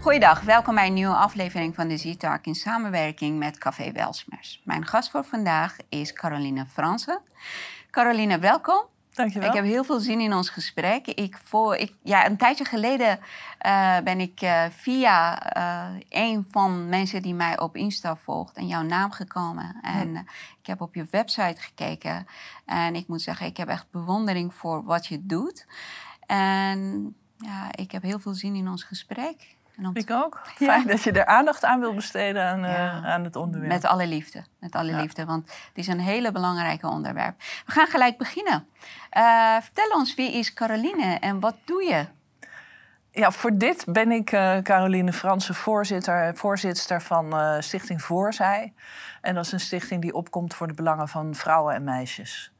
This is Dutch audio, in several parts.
Goeiedag, welkom bij een nieuwe aflevering van de Z-Talk in samenwerking met Café Welsmers. Mijn gast voor vandaag is Caroline Fransen. Caroline, welkom. Dankjewel. Ik heb heel veel zin in ons gesprek. Ik voor, ik, ja, een tijdje geleden uh, ben ik uh, via uh, een van mensen die mij op Insta volgt en jouw naam gekomen. En ik heb op je website gekeken. En ik moet zeggen, ik heb echt bewondering voor wat je doet. En ja, ik heb heel veel zin in ons gesprek. Ik ook. Fijn dat je er aandacht aan wil besteden aan, ja. aan het onderwerp. Met alle liefde. Met alle ja. liefde, want het is een hele belangrijke onderwerp. We gaan gelijk beginnen. Uh, vertel ons, wie is Caroline en wat doe je? Ja, voor dit ben ik uh, Caroline Fransen, voorzitter, voorzitter van Stichting Voorzij. En dat is een stichting die opkomt voor de belangen van vrouwen en meisjes.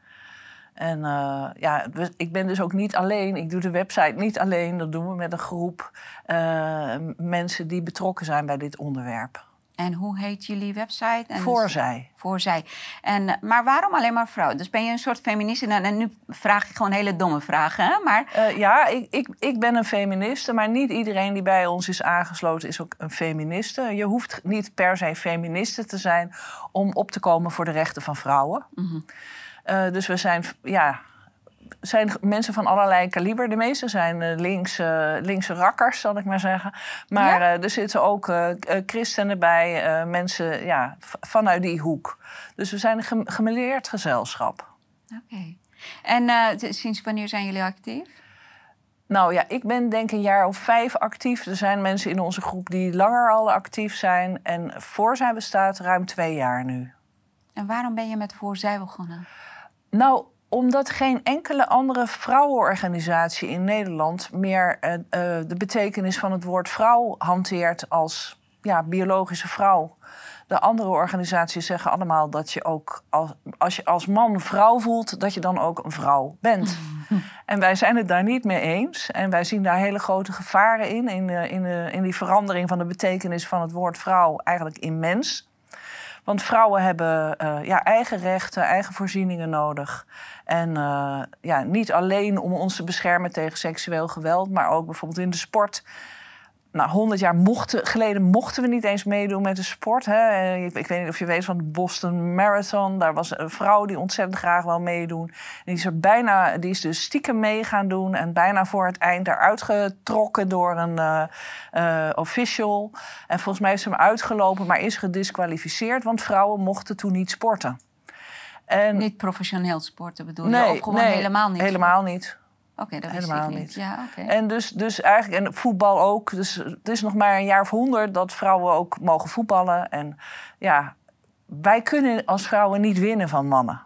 En uh, ja, ik ben dus ook niet alleen. Ik doe de website niet alleen. Dat doen we met een groep uh, mensen die betrokken zijn bij dit onderwerp. En hoe heet jullie website? En Voorzij. Dus, voorzij. En, maar waarom alleen maar vrouwen? Dus ben je een soort feministe? En, en nu vraag ik gewoon hele domme vragen. Hè? Maar... Uh, ja, ik, ik, ik ben een feministe. Maar niet iedereen die bij ons is aangesloten is ook een feministe. Je hoeft niet per se feministe te zijn om op te komen voor de rechten van vrouwen. Mm -hmm. Uh, dus we zijn, ja, zijn mensen van allerlei kaliber. De meeste zijn uh, linkse, linkse rakkers, zal ik maar zeggen. Maar ja? uh, er zitten ook christenen bij, mensen ja, vanuit die hoek. Dus we zijn een gemeleerd gezelschap. Oké. Okay. En sinds wanneer zijn jullie actief? Nou ja, ik ben denk een jaar of vijf actief. Er zijn mensen in onze groep die langer al actief zijn. En Voorzij bestaat ruim twee jaar nu. En waarom ben je met Voorzij begonnen? Nou, omdat geen enkele andere vrouwenorganisatie in Nederland meer uh, uh, de betekenis van het woord vrouw hanteert als ja, biologische vrouw. De andere organisaties zeggen allemaal dat je ook als, als je als man vrouw voelt, dat je dan ook een vrouw bent. en wij zijn het daar niet mee eens. En wij zien daar hele grote gevaren in, in, in, in die verandering van de betekenis van het woord vrouw eigenlijk in mens. Want vrouwen hebben uh, ja, eigen rechten, eigen voorzieningen nodig. En uh, ja, niet alleen om ons te beschermen tegen seksueel geweld, maar ook bijvoorbeeld in de sport. Nou, 100 jaar mochten, geleden mochten we niet eens meedoen met de sport. Hè. Ik, ik weet niet of je weet van de Boston Marathon. Daar was een vrouw die ontzettend graag wil meedoen. En die is, er bijna, die is dus stiekem mee gaan doen. En bijna voor het eind eruit getrokken door een uh, uh, official. En volgens mij is ze hem uitgelopen, maar is gedisqualificeerd. Want vrouwen mochten toen niet sporten. En, niet professioneel sporten bedoel je? Nee, of gewoon nee, helemaal niet? Helemaal niet. Oké, okay, dat helemaal niet. niet. Ja, okay. En dus, dus eigenlijk, en voetbal ook. Dus het is nog maar een jaar of honderd dat vrouwen ook mogen voetballen. En ja, wij kunnen als vrouwen niet winnen van mannen.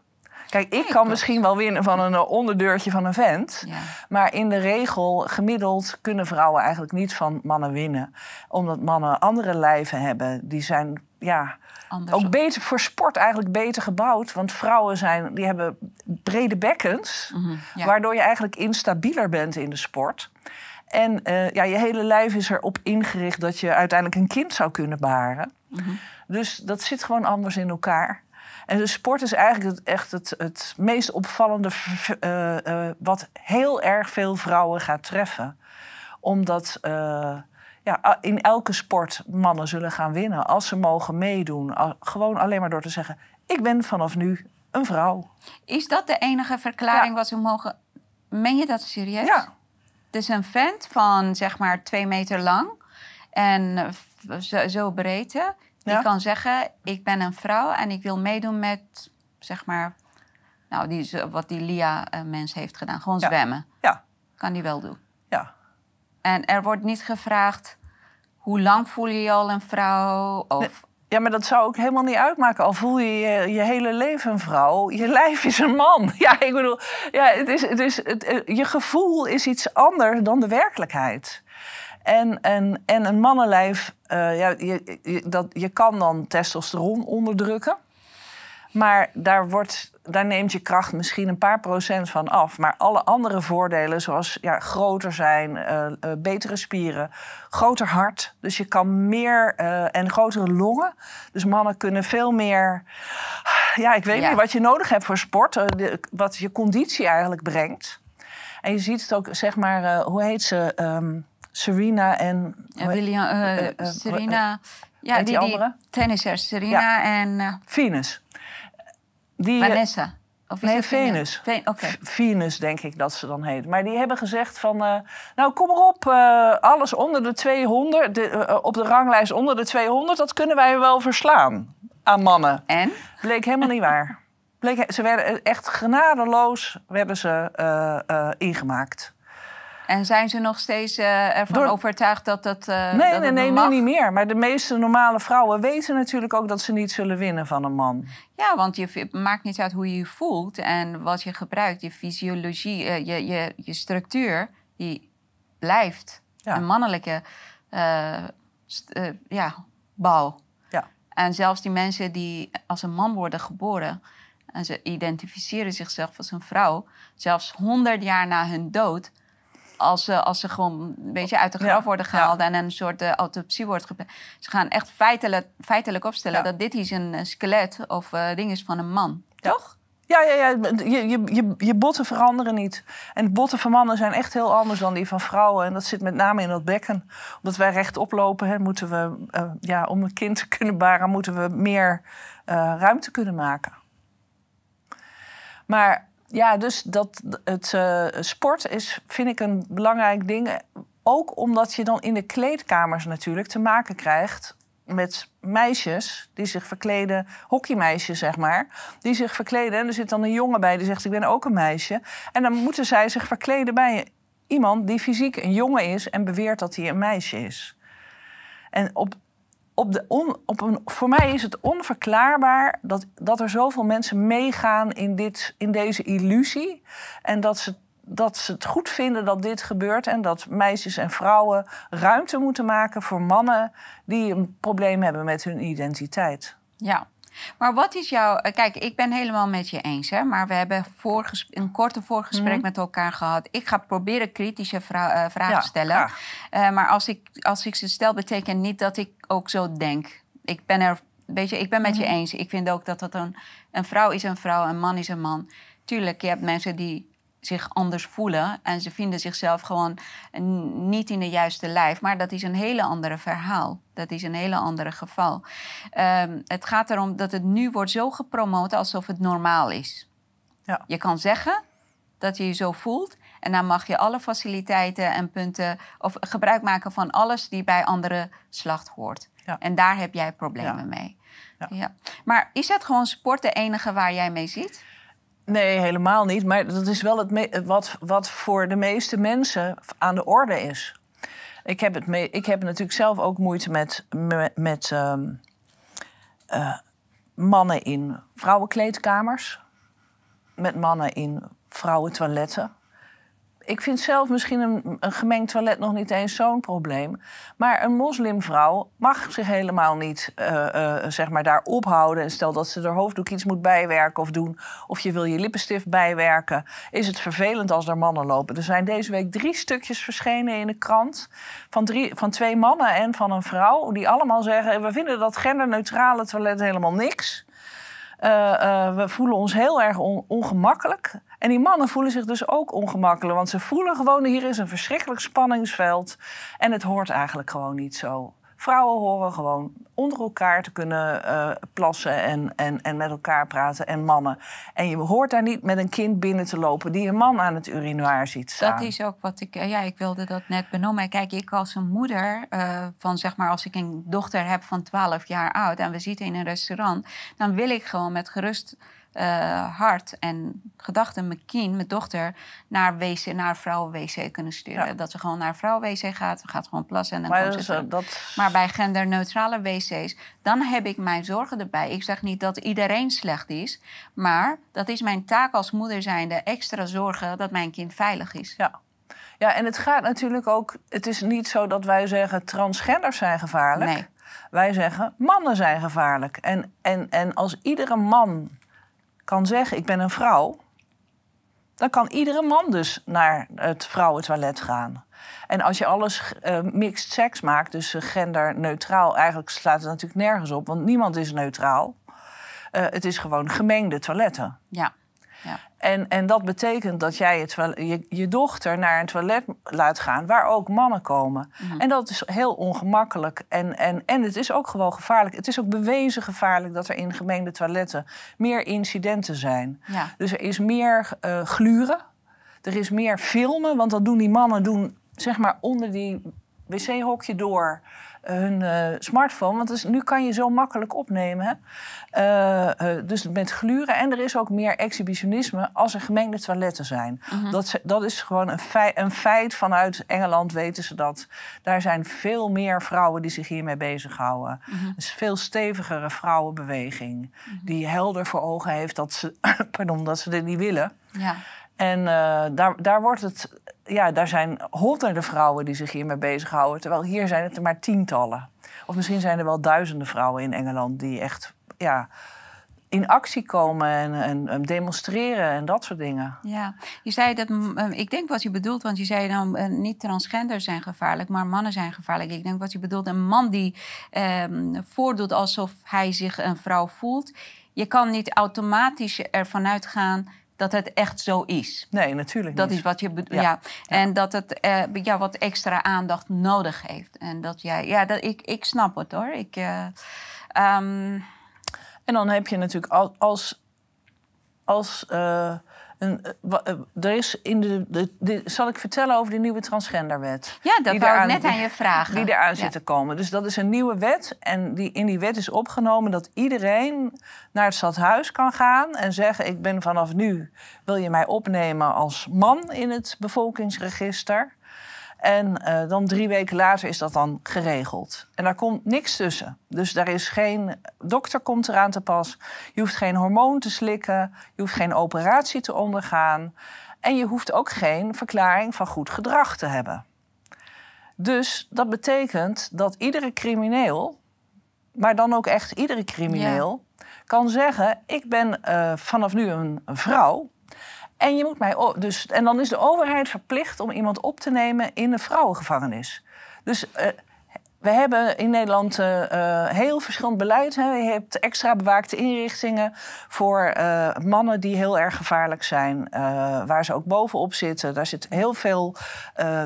Kijk, ik kan misschien wel winnen van een eh, onderdeurtje van een vent. Ja. Maar in de regel, gemiddeld, kunnen vrouwen eigenlijk niet van mannen winnen. Omdat mannen andere lijven hebben. Die zijn ja, Anders. ook beter voor sport eigenlijk beter gebouwd. Want vrouwen zijn, die hebben brede bekkens. Mhm, ja. Waardoor je eigenlijk instabieler bent in de sport. En eh, ja, je hele lijf is erop ingericht dat je uiteindelijk een kind zou kunnen baren. Mhm. Dus dat zit gewoon anders in elkaar. En de sport is eigenlijk het, echt het, het meest opvallende eh, eh, wat heel erg veel vrouwen gaat treffen. Omdat ja, in elke sport mannen zullen gaan winnen als ze mogen meedoen. Gewoon alleen maar door te zeggen: Ik ben vanaf nu een vrouw. Is dat de enige verklaring Ja. wat ze mogen... Meen je dat serieus? Ja. Dus een vent van zeg maar twee meter lang en eh, zo, breedte... die Ja. kan zeggen, ik ben een vrouw en ik wil meedoen met, zeg maar... Nou, die, wat die Lia-mens heeft gedaan. Gewoon Ja. zwemmen. Ja, Kan die wel doen. En er wordt niet gevraagd... hoe lang voel je je al een vrouw? Of. Ja, maar dat zou ook helemaal niet uitmaken. Al voel je je, je hele leven een vrouw, je lijf is een man. Ja, ik bedoel, ja, het is, het is, het, eh, je gevoel is iets anders dan de werkelijkheid. En, en, en een mannenlijf, eh, ja, je, dat, je kan dan testosteron onderdrukken. Maar daar, wordt, daar neemt je kracht misschien een paar procent van af. Maar alle andere voordelen, zoals ja, groter zijn, eh, eh, betere spieren, groter hart. Dus je kan meer eh, en grotere longen. Dus mannen kunnen veel meer. Ja, ik weet Ja. niet wat je nodig hebt voor sport. de- wat je conditie eigenlijk brengt. En je ziet het ook, zeg maar, hoe heet ze? Ehm, Serena en... William, Serena, ja, die, andere? tennissers, Serena en Venus. Die, Vanessa. Of nee, Venus. Venus, denk ik dat ze dan heet. Maar die hebben gezegd van... eh, nou, kom erop, eh, alles onder de 200... De, eh, op de ranglijst onder de 200... dat kunnen wij wel verslaan aan mannen. En? Bleek helemaal niet waar. Bleek, ze werden echt genadeloos werden ze, ingemaakt. En zijn ze nog steeds eh, ervan Door- overtuigd dat dat. eh, Nee, dat nee, nee, nu niet meer. Maar de meeste normale vrouwen weten natuurlijk ook... dat ze niet zullen winnen van een man. Ja, want je, het maakt niet uit hoe je je voelt en wat je gebruikt. Je fysiologie, eh, je, je, je structuur, die blijft Ja. een mannelijke st- ja, bouw. Ja. En zelfs die mensen die als een man worden geboren en ze identificeren zichzelf als een vrouw, zelfs honderd jaar na hun dood, als ze, als ze gewoon een beetje uit de graf worden gehaald en een soort eh, autopsie wordt gepleegd. Ze gaan echt feitelijk, feitelijk opstellen dat dit is een eh, skelet of eh, ding is van een man. Toch? Ja, ja, ja. Je, je, je, je botten veranderen niet. En de botten van mannen zijn echt heel anders dan die van vrouwen. En dat zit met name in dat bekken. Omdat wij rechtop lopen, hè, moeten we, ja, om een kind te kunnen baren, moeten we meer ruimte kunnen maken. Maar ja, dus dat, het eh, sport is, vind ik, een belangrijk ding. Ook omdat je dan in de kleedkamers natuurlijk te maken krijgt met meisjes die zich verkleden, hockeymeisjes zeg maar, die zich verkleden. En er zit dan een jongen bij die zegt: Ik ben ook een meisje. En dan moeten zij zich verkleden bij iemand die fysiek een jongen is en beweert dat hij een meisje is. En op, op de on, op een, voor mij is het onverklaarbaar dat, dat er zoveel mensen meegaan in, dit, in deze illusie. En dat ze, dat ze het goed vinden dat dit gebeurt. En dat meisjes en vrouwen ruimte moeten maken voor mannen die een probleem hebben met hun identiteit. Ja. Maar wat is jouw... eh, Kijk, ik ben helemaal met je eens, hè. Maar we hebben een korte voorgesprek Mhm. met elkaar gehad. Ik ga proberen kritische vra- eh, vragen Ja, stellen. Eh, maar als ik, als ik ze stel, betekent niet dat ik ook zo denk. Ik ben er... Weet je, ik ben met Mhm. je eens. Ik vind ook dat dat een... Een vrouw is een vrouw, een man is een man. Tuurlijk, je hebt mensen die zich anders voelen en ze vinden zichzelf gewoon niet in de juiste lijf. Maar dat is een hele andere verhaal. Dat is een hele andere geval. Ehm, het gaat erom dat het nu wordt zo gepromoot alsof het normaal is. Ja. Je kan zeggen dat je je zo voelt en dan mag je alle faciliteiten en punten of gebruik maken van alles die bij andere slacht hoort. Ja. En daar heb jij problemen Ja. mee. Ja. Ja. Maar is dat gewoon sport de enige waar jij mee zit? Nee, helemaal niet. Maar dat is wel het wat, wat voor de meeste mensen aan de orde is. Ik heb, het ik heb natuurlijk zelf ook moeite met, met, met ehm, eh, mannen in vrouwenkleedkamers. Met mannen in vrouwentoiletten. Ik vind zelf misschien een, een gemengd toilet nog niet eens zo'n probleem. Maar een moslimvrouw mag zich helemaal niet eh, eh, zeg maar daar ophouden. En stel dat ze haar hoofddoek iets moet bijwerken of doen... of je wil je lippenstift bijwerken... is het vervelend als er mannen lopen. Er zijn deze week drie stukjes verschenen in de krant... van, drie, van twee mannen en van een vrouw... die allemaal zeggen... we vinden dat genderneutrale toilet helemaal niks... Eh, we voelen ons heel erg on- ongemakkelijk. En die mannen voelen zich dus ook ongemakkelijk. Want ze voelen gewoon, hier is een verschrikkelijk spanningsveld. En het hoort eigenlijk gewoon niet zo. Vrouwen horen gewoon onder elkaar te kunnen eh, plassen en, en, en met elkaar praten. En mannen. En je hoort daar niet met een kind binnen te lopen... die een man aan het urinoir ziet staan. Dat is ook wat ik. eh, Ja, ik wilde dat net benoemen. Kijk, ik als een moeder eh, van zeg maar, als ik een dochter heb van 12 jaar oud en we zitten in een restaurant, dan wil ik gewoon met gerust eh, hart en gedachten mijn kind, mijn dochter, naar wc, naar vrouwen-wc kunnen sturen. Ja. Dat ze gewoon naar vrouwen-wc gaat, gaat gewoon plassen en dan maar komt ze dat, Maar bij genderneutrale wc's, dan heb ik mijn zorgen erbij. Ik zeg niet dat iedereen slecht is, maar dat is mijn taak als moeder zijnde extra zorgen dat mijn kind veilig is. Ja. ja, en het gaat natuurlijk ook... Het is niet zo dat wij zeggen transgenders zijn gevaarlijk. Nee. Wij zeggen mannen zijn gevaarlijk. En, en, en als iedere man kan zeggen ik ben een vrouw... dan kan iedere man dus naar het vrouwentoilet gaan. En als je alles eh, mixed sex maakt, dus genderneutraal... eigenlijk slaat het natuurlijk nergens op, want niemand is neutraal. Eh, het is gewoon gemengde toiletten. Ja. Ja. En, en dat betekent dat jij het, je, je dochter naar een toilet laat gaan waar ook mannen komen. Mhm. En dat is heel ongemakkelijk. En, en, en het is ook gewoon gevaarlijk. Het is ook bewezen gevaarlijk dat er in gemeente toiletten meer incidenten zijn. Ja. Dus er is meer eh, gluren. Er is meer filmen, want dat doen die mannen doen, zeg maar onder die wc-hokje door hun eh, smartphone. Want dus, nu kan je zo makkelijk opnemen. Eh, eh, dus met gluren. En er is ook meer exhibitionisme als er gemengde toiletten zijn. dat, ze- dat is gewoon een feit, een feit. Vanuit Engeland weten ze dat. Daar zijn veel meer vrouwen die zich hiermee bezighouden. Het is een veel stevigere vrouwenbeweging. Die helder voor ogen heeft dat ze, pardon, dat ze dit niet willen. Ja. En eh, daar, daar wordt het. Ja, daar zijn honderden vrouwen die zich hiermee bezighouden. Terwijl hier zijn het er maar tientallen. Of misschien zijn er wel duizenden vrouwen in Engeland die echt ja, in actie komen en, en, en demonstreren en dat soort dingen. Ja, je zei dat, mm, eh, ik denk wat je bedoelt, want je zei dan eh, niet transgender zijn gevaarlijk, maar mannen zijn gevaarlijk. Ik denk wat je bedoelt, een man die ehm, voordoet alsof hij zich een vrouw voelt. Je kan niet automatisch ervan uitgaan dat het echt zo is. Nee, natuurlijk Dat niet. is wat je bedoelt. Ja. Ja. En dat het eh, ja, wat extra aandacht nodig heeft. En dat jij, ja, dat, ik, ik snap het hoor. Ik, eh, ehm, En dan heb je natuurlijk al- als. als eh, eh, eh, er is in de, de, de- Zal ik vertellen over de nieuwe transgenderwet? ja, dat wou ik net aan je vragen. Die eraan Ja. zit te komen. Dus dat is een nieuwe wet. En die, in die wet is opgenomen dat iedereen naar het stadhuis kan gaan en zeggen: Ik ben vanaf nu, wil je mij opnemen als man in het bevolkingsregister? En eh, dan drie weken later is dat dan geregeld. En daar komt niks tussen. Dus daar is geen dokter komt eraan te pas. Je hoeft geen hormoon te slikken. Je hoeft geen operatie te ondergaan. En je hoeft ook geen verklaring van goed gedrag te hebben. Dus dat betekent dat iedere crimineel, maar dan ook echt iedere crimineel, kan zeggen: Ik ben eh, vanaf nu een, een vrouw. En, je moet mij dus, en dan is de overheid verplicht om iemand op te nemen in een vrouwengevangenis. Dus eh, we hebben in Nederland eh, eh, heel verschillend beleid. Hè. Je hebt extra bewaakte inrichtingen voor mannen die heel erg gevaarlijk zijn, waar ze ook bovenop zitten. Daar zit heel veel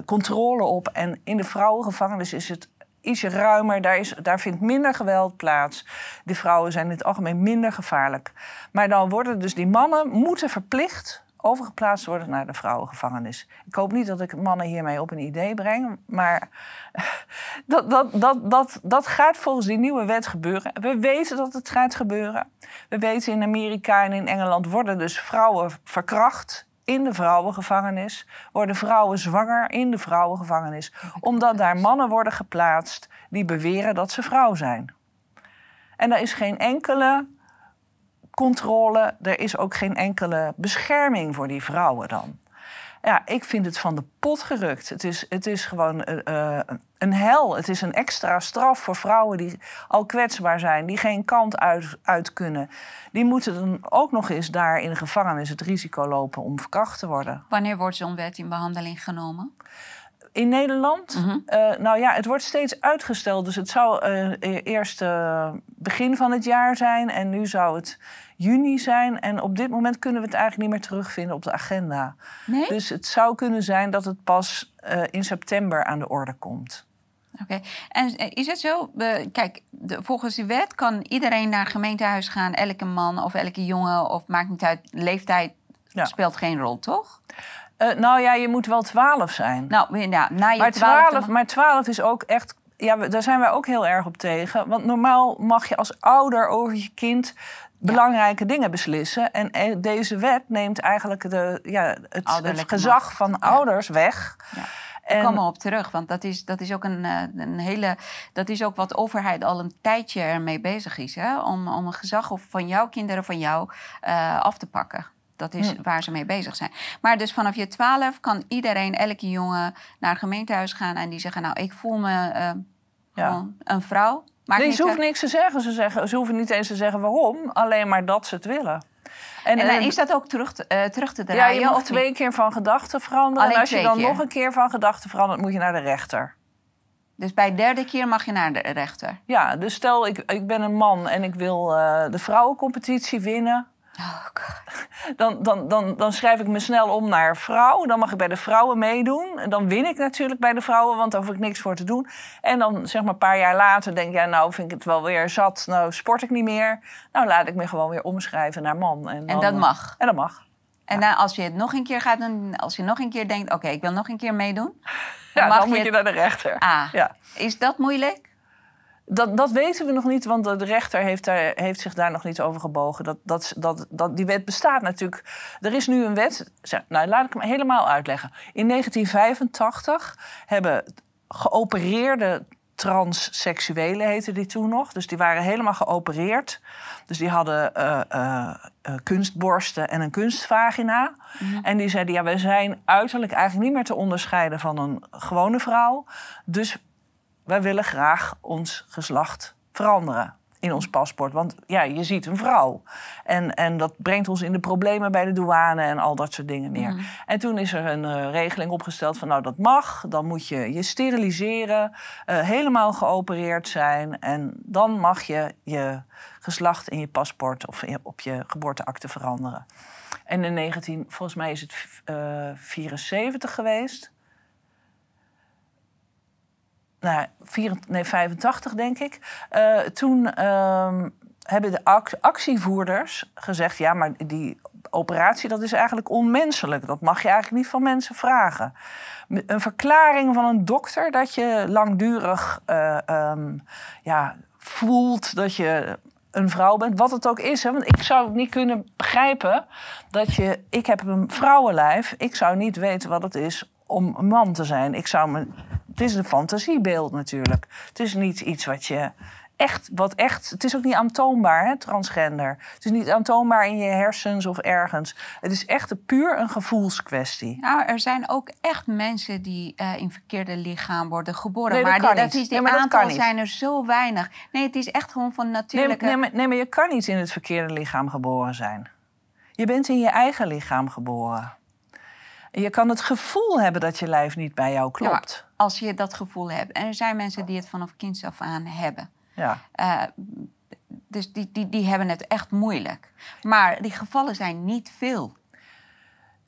controle op. En in de vrouwengevangenis is het ietsje ruimer. Daar, is, daar vindt minder geweld plaats. De vrouwen zijn in het algemeen minder gevaarlijk. Maar dan worden dus die mannen moeten verplicht overgeplaatst worden naar de vrouwengevangenis. Ik hoop niet dat ik mannen hiermee op een idee breng, maar dat, dat, dat, dat, dat gaat volgens die nieuwe wet gebeuren. We weten dat het gaat gebeuren. We weten in Amerika en in Engeland worden dus vrouwen verkracht in de vrouwengevangenis. Worden vrouwen zwanger in de vrouwengevangenis. Omdat daar mannen worden geplaatst die beweren dat ze vrouw zijn. En er is geen enkele controle, er is ook geen enkele bescherming voor die vrouwen dan. Ja, ik vind het van de pot gerukt. Het is, het is gewoon eh, eh, een hel. Het is een extra straf voor vrouwen die al kwetsbaar zijn, die geen kant uit, uit kunnen. Die moeten dan ook nog eens daar in de gevangenis het risico lopen om verkracht te worden. Wanneer wordt zo'n wet in behandeling genomen? In Nederland? Mhm. Eh, nou ja, het wordt steeds uitgesteld. Dus het zou eh, eerst eh, begin van het jaar zijn en nu zou het juni zijn. En op dit moment kunnen we het eigenlijk niet meer terugvinden op de agenda. Nee? Dus het zou kunnen zijn dat het pas in september aan de orde komt. Oké. En is het zo? kijk, volgens de wet kan iedereen naar het gemeentehuis gaan. Elke man of elke jongen, of maakt niet uit, leeftijd Ja. speelt geen rol, toch? Eh, nou ja, je moet wel 12 zijn. Nou, ja, na je maar, twaalfde 12, ma- maar 12 is ook echt. Ja, daar zijn wij ook heel erg op tegen. Want normaal mag je als ouder over je kind belangrijke dingen beslissen. En eh, deze wet neemt eigenlijk de, ja, het, het gezag macht. van ouders weg. Ja. En- Ik kom er op terug, want dat is, dat is ook een, eh, een hele. Dat is ook wat de overheid al een tijdje ermee bezig is. Hè? Om, om een gezag of van jouw kinderen van jou af te pakken. Dat is waar ze mee bezig zijn. Maar dus vanaf je twaalf kan iedereen, elke jongen, naar het gemeentehuis gaan en die zeggen: Nou, ik voel me eh, gewoon een vrouw. Maakt Nee, ze hoeven niks te zeggen. Ze, zeggen. ze hoeven niet eens te zeggen waarom. Alleen maar dat ze het willen. En dan eh, is dat ook terug te, eh, terug te ja, draaien? je mag niet? twee keer van gedachten veranderen. Alleen en als je dan keer? nog een keer van gedachten verandert, moet je naar de rechter. Dus bij de derde keer mag je naar de rechter. Ja, dus stel ik, ik ben een man en ik wil eh, de vrouwencompetitie winnen. Oh, dan, dan, dan, dan schrijf ik me snel om naar vrouw. Dan mag ik bij de vrouwen meedoen. En dan win ik natuurlijk bij de vrouwen, want daar hoef ik niks voor te doen. En dan zeg maar een paar jaar later denk ik, ja, nou vind ik het wel weer zat. Nou sport ik niet meer. Nou laat ik me gewoon weer omschrijven naar man. En, en dat mag? En dat mag. En dan, als je het nog een keer gaat doen, als je nog een keer denkt, oké, ik wil nog een keer meedoen. Dan, ja, mag dan moet je, naar de rechter. Ah, ja. is dat moeilijk? Dat, dat weten we nog niet, want de rechter heeft, daar, heeft zich daar nog niet over gebogen. Dat, dat, dat, dat, die wet bestaat natuurlijk. Er is nu een wet. Nou, laat ik hem helemaal uitleggen. In 1985 hebben geopereerde transseksuelen, heette die toen nog. Dus die waren helemaal geopereerd. Dus die hadden uh, uh, kunstborsten en een kunstvagina. Mhm. En die zeiden, ja, wij zijn uiterlijk eigenlijk niet meer te onderscheiden van een gewone vrouw. Dus wij willen graag ons geslacht veranderen in ons paspoort. Want ja, je ziet een vrouw. En, en dat brengt ons in de problemen bij de douane en al dat soort dingen meer. Mm. En toen is er een uh, regeling opgesteld van nou dat mag. Dan moet je je steriliseren, uh, helemaal geopereerd zijn. En dan mag je je geslacht in je paspoort of op je geboorteakte veranderen. En in 19, volgens mij is het uh, eh, 74 geweest nou, 84, nee, 85 denk ik. Uh, toen uh, hebben de actievoerders gezegd: ja, maar die operatie dat is eigenlijk onmenselijk. Dat mag je eigenlijk niet van mensen vragen. Een verklaring van een dokter dat je langdurig uh, um, ja, voelt dat je een vrouw bent, wat het ook is. Hè? Want ik zou niet kunnen begrijpen dat je. Ik heb een vrouwenlijf. Ik zou niet weten wat het is om een man te zijn. Ik zou me het is een fantasiebeeld natuurlijk. Het is niet iets wat je echt, wat echt, het is ook niet aantoonbaar, hè, transgender. Het is niet aantoonbaar in je hersens of ergens. Het is echt puur een gevoelskwestie. Nou, er zijn ook echt mensen die uh, in verkeerde lichaam worden geboren. Nee, maar dat, die, dat is, die nee, aantal zijn er zo weinig. Nee, het is echt gewoon van natuurlijke... Nee, nee, nee, maar je kan niet in het verkeerde lichaam geboren zijn. Je bent in je eigen lichaam geboren. Je kan het gevoel hebben dat je lijf niet bij jou klopt. Als je dat gevoel hebt. En er zijn mensen die het vanaf kinds af aan hebben. Ja. Uh, dus die, die, die hebben het echt moeilijk. Maar die gevallen zijn niet veel.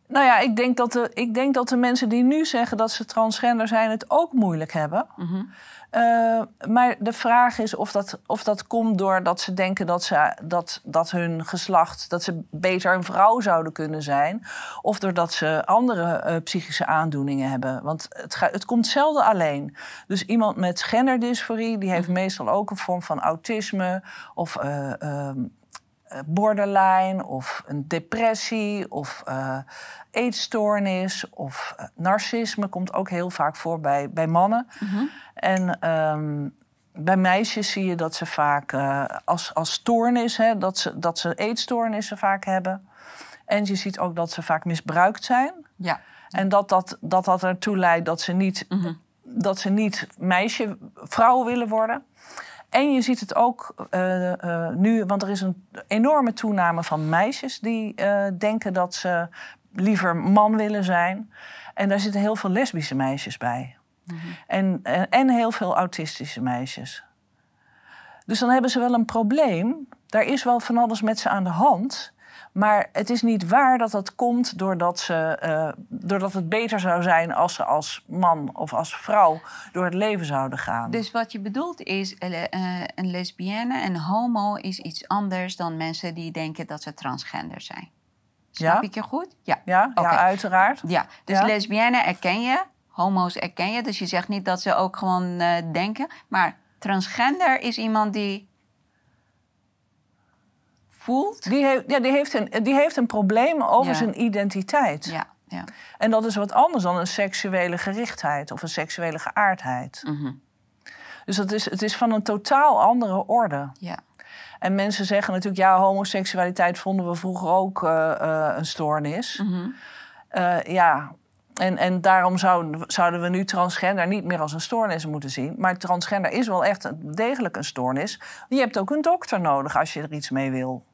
Nou ja, ik denk dat de, ik denk dat de mensen die nu zeggen dat ze transgender zijn, het ook moeilijk hebben. Mm uh, maar de vraag is of dat, of dat komt doordat ze denken dat, ze, dat, dat hun geslacht, dat ze beter een vrouw zouden kunnen zijn. Of doordat ze andere uh, psychische aandoeningen hebben. Want het, ga, het komt zelden alleen. Dus iemand met genderdysforie, die heeft mhm. meestal ook een vorm van autisme of uh, borderline of een depressie of uh, eetstoornis of uh, narcisme komt ook heel vaak voor bij, bij mannen. Mm en um, bij meisjes zie je dat ze vaak uh, als, als stoornis, hè, dat, ze, dat ze eetstoornissen vaak hebben. En je ziet ook dat ze vaak misbruikt zijn. Ja. En dat dat, dat, dat ertoe leidt dat ze niet, mm -hmm. dat ze niet meisje, vrouw willen worden. En je ziet het ook uh, uh, nu, want er is een enorme toename van meisjes die uh, denken dat ze liever man willen zijn. En daar zitten heel veel lesbische meisjes bij. Mhm. en, en, heel veel autistische meisjes. Dus dan hebben ze wel een probleem. Daar is wel van alles met ze aan de hand. Maar het is niet waar dat dat komt doordat, ze, uh, doordat het beter zou zijn als ze als man of als vrouw door het leven zouden gaan. Dus wat je bedoelt is, uh, een lesbienne, een homo is iets anders dan mensen die denken dat ze transgender zijn. Snap ik je goed? Ja, ja, ja uiteraard. Ja, dus ja. lesbienne erken je, homo's erken je. Dus je zegt niet dat ze ook gewoon uh, denken. Maar transgender is iemand die voelt. Die, heeft, ja, die, heeft, een, die heeft een probleem over ja. zijn identiteit. Ja, ja. En dat is wat anders dan een seksuele gerichtheid of een seksuele geaardheid. Mm -hmm. Dus dat is, het is van een totaal andere orde. Ja. En mensen zeggen natuurlijk, ja, homoseksualiteit vonden we vroeger ook uh, uh, een stoornis. Mm -hmm. uh, ja, en, en daarom zouden, zouden we nu transgender niet meer als een stoornis moeten zien. Maar transgender is wel echt degelijk een stoornis. Je hebt ook een dokter nodig als je er iets mee wil.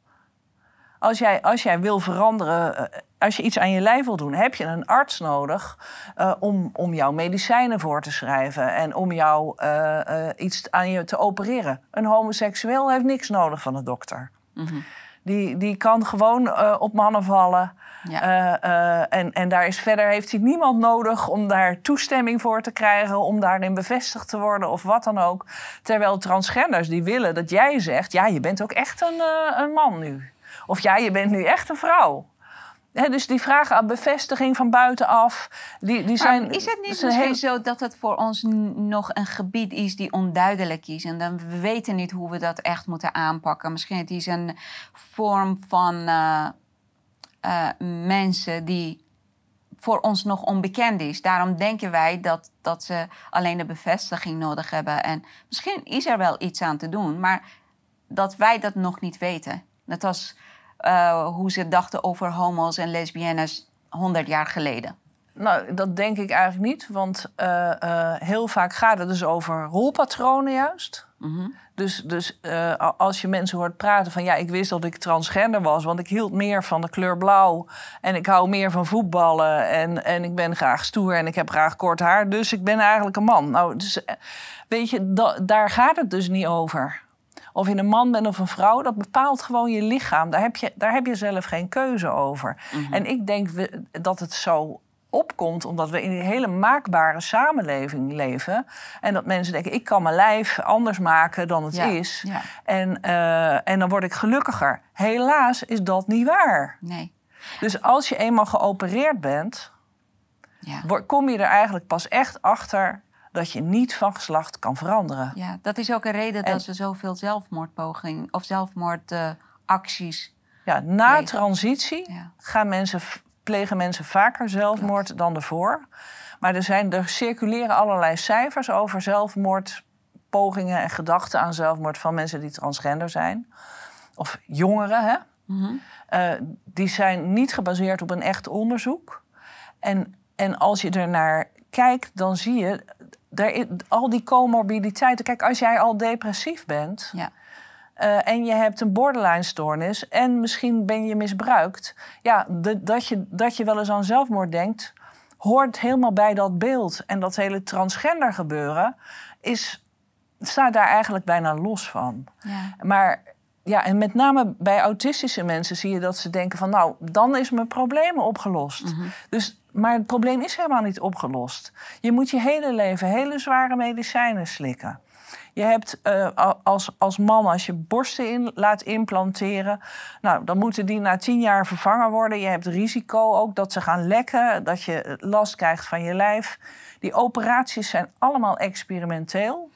Als jij, als jij wil veranderen, eh, als je iets aan je lijf wil doen, heb je een arts nodig uh, om, om jouw medicijnen voor te schrijven en om jou uh, uh, iets aan je te opereren. Een homoseksueel heeft niks nodig van een dokter. Mm -hmm. Die, die kan gewoon op mannen vallen. Ja. En, en daar is verder heeft hij niemand nodig om daar toestemming voor te krijgen, om daarin bevestigd te worden of wat dan ook. Terwijl transgenders die willen dat jij zegt: ja, je bent ook echt een, een man nu. Of ja, je bent nu echt een vrouw dus die vragen aan bevestiging van buitenaf, die, die zijn... is het niet misschien heel... zo dat het voor ons nog een gebied is die onduidelijk is... en dan we weten niet hoe we dat echt moeten aanpakken? Misschien het is een vorm van uh, uh, mensen die voor ons nog onbekend is. Daarom denken wij dat, dat ze alleen de bevestiging nodig hebben. En misschien is er wel iets aan te doen, maar dat wij dat nog niet weten. Net als uh, hoe ze dachten over homo's en lesbiennes 100 jaar geleden? Nou, dat denk ik eigenlijk niet. Want uh, uh, heel vaak gaat het dus over rolpatronen juist. Mm -hmm. Dus, dus als je mensen hoort praten van... ja, ik wist dat ik transgender was... want ik hield meer van de kleur blauw... en ik hou meer van voetballen... en, en ik ben graag stoer en ik heb graag kort haar... dus ik ben eigenlijk een man. Nou, dus, weet je, daar gaat het dus niet over. Of je een man bent of een vrouw, dat bepaalt gewoon je lichaam. Daar heb je, daar heb je zelf geen keuze over. Mhm. En ik denk dat het zo opkomt omdat we in een hele maakbare samenleving leven. En dat mensen denken, ik kan mijn lijf anders maken dan het is. Ja. En, uh, en dan word ik gelukkiger. Helaas is dat niet waar. Nee. Dus als je eenmaal geopereerd bent, ja. kom je er eigenlijk pas echt achter dat je niet van geslacht kan veranderen. Ja, dat is ook een reden dat ze zoveel zelfmoordpogingen of zelfmoordacties. ja, na transitie gaan mensen, plegen mensen vaker zelfmoord dan ervoor. Maar er, zijn, er circuleren allerlei cijfers over zelfmoordpogingen en gedachten aan zelfmoord van mensen die transgender zijn. Of jongeren, hè? Mhm. Eh, die zijn niet gebaseerd op een echt onderzoek. En, en als je er naar kijkt, dan zie je daar, al die comorbiditeiten. Kijk, als jij al depressief bent. Ja. Uh, en je hebt een borderline-stoornis en misschien ben je misbruikt. Ja, de, dat, je, dat je wel eens aan zelfmoord denkt, hoort helemaal bij dat beeld. En dat hele transgender gebeuren is, staat daar eigenlijk bijna los van. Ja. Maar ja, en met name bij autistische mensen zie je dat ze denken van... nou, dan is mijn probleem opgelost. Mm Dus maar het probleem is helemaal niet opgelost. Je moet je hele leven hele zware medicijnen slikken. Je hebt uh, als, als man, als je borsten in, laat implanteren, nou, dan moeten die na tien jaar vervangen worden. Je hebt risico ook dat ze gaan lekken, dat je last krijgt van je lijf. Die operaties zijn allemaal experimenteel.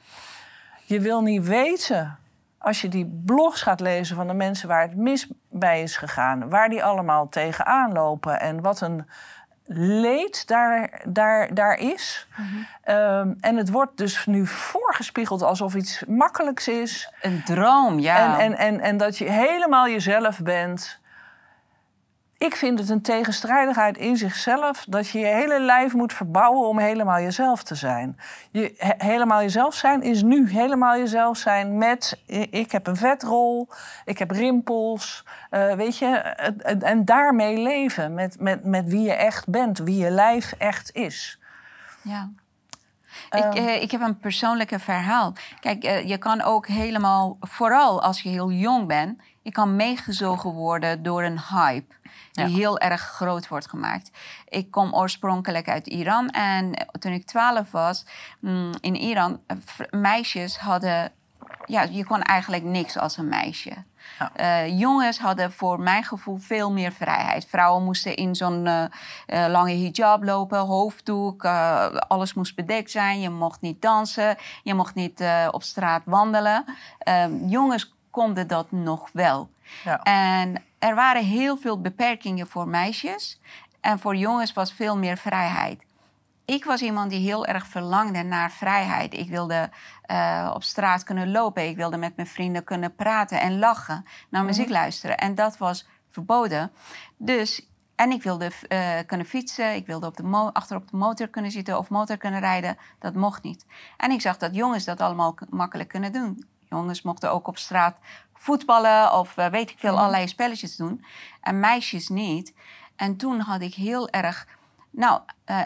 Je wil niet weten, als je die blogs gaat lezen van de mensen waar het mis bij is gegaan, waar die allemaal tegenaan lopen en wat een leed daar, daar, daar is. Mhm. Ehm, en het wordt dus nu voorgespiegeld alsof iets makkelijks is. Een droom, ja. En, en, en, en dat je helemaal jezelf bent. Ik vind het een tegenstrijdigheid in zichzelf dat je je hele lijf moet verbouwen om helemaal jezelf te zijn. Je, helemaal jezelf zijn is nu helemaal jezelf zijn met ik heb een vetrol, ik heb rimpels, uh, weet je, en daarmee leven met, met, met wie je echt bent, wie je lijf echt is. Ja. Ik, ehm. eh, ik heb een persoonlijke verhaal. Kijk, uh, je kan ook helemaal, vooral als je heel jong bent, je kan meegezogen worden door een hype die heel erg groot wordt gemaakt. Ik kom oorspronkelijk uit Iran en toen ik 12 was mm, in Iran, meisjes hadden, ja, je kon eigenlijk niks als een meisje. Uh, jongens hadden voor mijn gevoel veel meer vrijheid. Vrouwen moesten in zo'n uh, uh, lange hijab lopen, hoofddoek, alles moest bedekt zijn. Je mocht niet dansen, je mocht niet op straat wandelen. Ehm, jongens konden dat nog wel. Ja. En er waren heel veel beperkingen voor meisjes. En voor jongens was veel meer vrijheid. Ik was iemand die heel erg verlangde naar vrijheid. Ik wilde uh, op straat kunnen lopen. Ik wilde met mijn vrienden kunnen praten en lachen, naar mhm. muziek luisteren. En dat was verboden. Dus, en ik wilde uh, kunnen fietsen. Ik wilde op de achter op de motor kunnen zitten of motor kunnen rijden. Dat mocht niet. En ik zag dat jongens dat allemaal makkelijk kunnen doen. Jongens mochten ook op straat voetballen of uh, weet ik veel, mhm. allerlei spelletjes doen. En meisjes niet. En toen had ik heel erg. Nou, uh,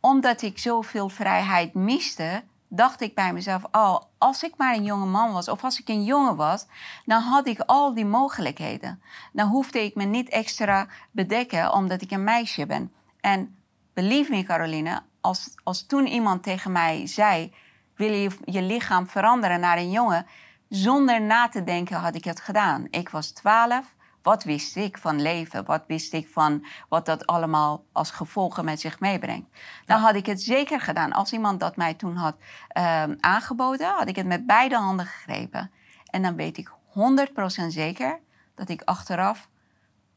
omdat ik zoveel vrijheid miste, dacht ik bij mezelf: oh, als ik maar een jonge man was of als ik een jongen was, dan had ik al die mogelijkheden. Dan hoefde ik me niet extra bedekken omdat ik een meisje ben. En believe me, Caroline, als, als toen iemand tegen mij zei: wil je je lichaam veranderen naar een jongen? Zonder na te denken had ik het gedaan. Ik was twaalf. Wat wist ik van leven? Wat wist ik van wat dat allemaal als gevolgen met zich meebrengt? Dan had ik het zeker gedaan. Als iemand dat mij toen had ehm, aangeboden, had ik het met beide handen gegrepen. En dan weet ik 100% zeker dat ik achteraf,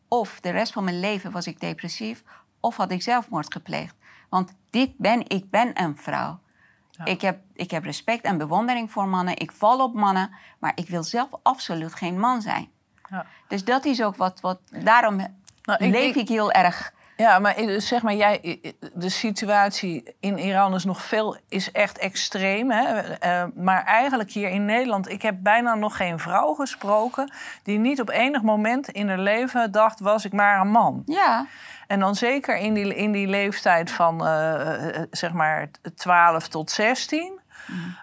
of de rest van mijn leven was ik depressief, of had ik zelfmoord gepleegd. Want dit ben, ik ben een vrouw. Ik, heb, ik heb respect en bewondering voor mannen. Ik val op mannen, maar ik wil zelf absoluut geen man zijn. Ja. Dus dat is ook wat. wat daarom nou, leef ik, heel erg. Ja, maar zeg maar, jij, de situatie in Iran is nog veel, is echt extreem. Hè? Uh, maar eigenlijk hier in Nederland, ik heb bijna nog geen vrouw gesproken die niet op enig moment in haar leven dacht, was ik maar een man. Ja. En dan zeker in die, in die leeftijd van uh, zeg maar 12 tot 16.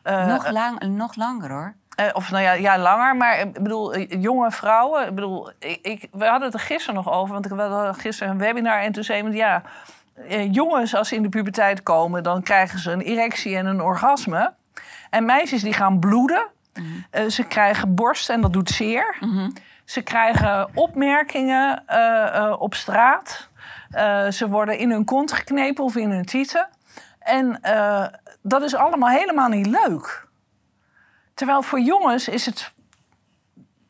Uh, nog, lang, nog langer hoor. Uh, of nou ja, ja, langer. Maar ik bedoel, jonge vrouwen. Ik bedoel, ik, ik, we hadden het er gisteren nog over. Want ik had gisteren een webinar. En toen zei iemand, ja, jongens als ze in de puberteit komen... dan krijgen ze een erectie en een orgasme. En meisjes die gaan bloeden. Mm ze krijgen borst en dat doet zeer. Mm Ze krijgen opmerkingen op straat. Ze worden in hun kont geknepen of in hun tieten. En dat is allemaal helemaal niet leuk. Terwijl voor jongens is het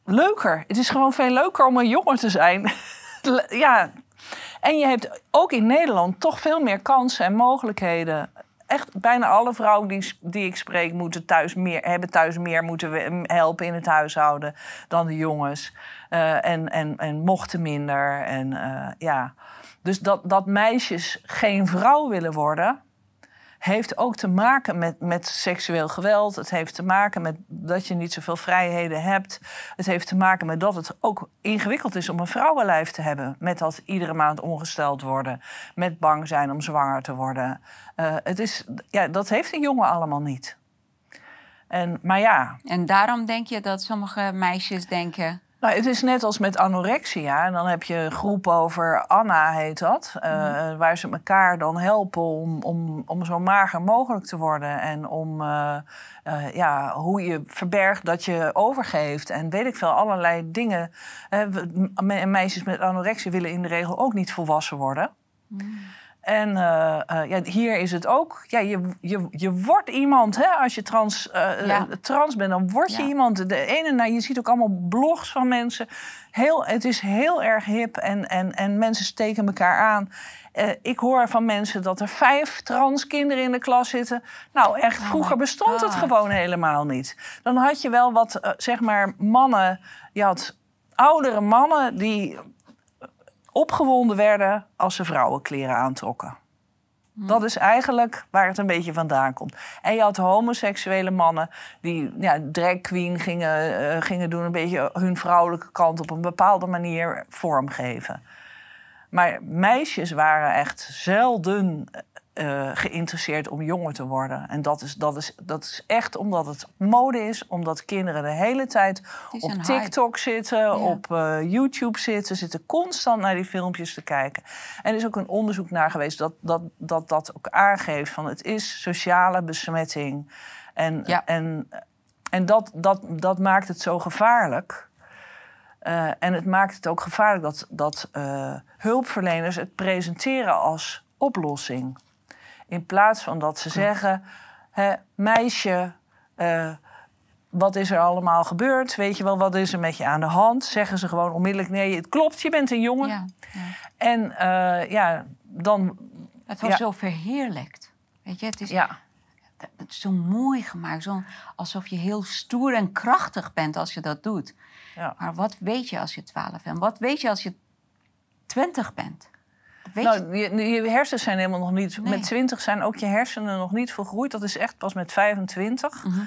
leuker. Het is gewoon veel leuker om een jongen te zijn. ja. En je hebt ook in Nederland toch veel meer kansen en mogelijkheden. Echt bijna alle vrouwen die, die ik spreek moeten thuis meer, hebben thuis meer moeten helpen in het huishouden dan de jongens. Uh, en, en, en mochten minder. En uh, ja. Dus dat, dat meisjes geen vrouw willen worden, heeft ook te maken met, met seksueel geweld. Het heeft te maken met dat je niet zoveel vrijheden hebt. Het heeft te maken met dat het ook ingewikkeld is om een vrouwenlijf te hebben. Met dat iedere maand ongesteld worden. Met bang zijn om zwanger te worden. Uh, het is, ja, dat heeft een jongen allemaal niet. En, maar ja. En daarom denk je dat sommige meisjes denken. Nou, het is net als met anorexia. En dan heb je een groep over Anna, heet dat. Uh, Waar ze elkaar dan helpen om, om, om zo mager mogelijk te worden. En om uh, uh, ja, hoe je verbergt dat je overgeeft. En weet ik veel, allerlei dingen. meisjes met anorexia willen in de regel ook niet volwassen worden. Mm. En uh, uh, ja, hier is het ook. Ja, je, je, je wordt iemand, hè, als je trans, uh, trans bent, dan word je iemand. De ene, nou, je ziet ook allemaal blogs van mensen. Heel, het is heel erg hip en, en, en mensen steken elkaar aan. ik hoor van mensen dat er vijf trans kinderen in de klas zitten. Nou, echt, oh vroeger bestond het gewoon helemaal niet. Dan had je wel wat, zeg maar, mannen. Je had oudere mannen die opgewonden werden als ze vrouwenkleren aantrokken. Hm. Dat is eigenlijk waar het een beetje vandaan komt. En je had homoseksuele mannen die ja, drag queen gingen, uh, gingen doen, een beetje hun vrouwelijke kant op een bepaalde manier vormgeven. Maar meisjes waren echt zelden uh, geïnteresseerd om jonger te worden. En dat is, dat, is, dat is echt omdat het mode is, omdat kinderen de hele tijd op TikTok zitten, op uh, YouTube zitten, zitten constant naar die filmpjes te kijken. En er is ook een onderzoek naar geweest dat dat, dat, dat ook aangeeft van het is sociale besmetting. En, en, en dat, dat, dat maakt het zo gevaarlijk. Uh, en het maakt het ook gevaarlijk dat, dat hulpverleners het presenteren als oplossing. In plaats van dat ze zeggen: hè, meisje, uh, wat is er allemaal gebeurd? Weet je wel, wat is er met je aan de hand? Zeggen ze gewoon onmiddellijk: nee, het klopt, je bent een jongen. Ja, ja. En uh, ja, dan. Het wordt zo verheerlijkt. Weet je, het is. Ja. Het is zo mooi gemaakt. Zo alsof je heel stoer en krachtig bent als je dat doet. Ja. Maar wat weet je als je 12 bent? Wat weet je als je 20 bent? Nou, je, je, hersens zijn helemaal nog niet. Met 20 zijn ook je hersenen nog niet volgroeid. Dat is echt pas met 25. Mhm.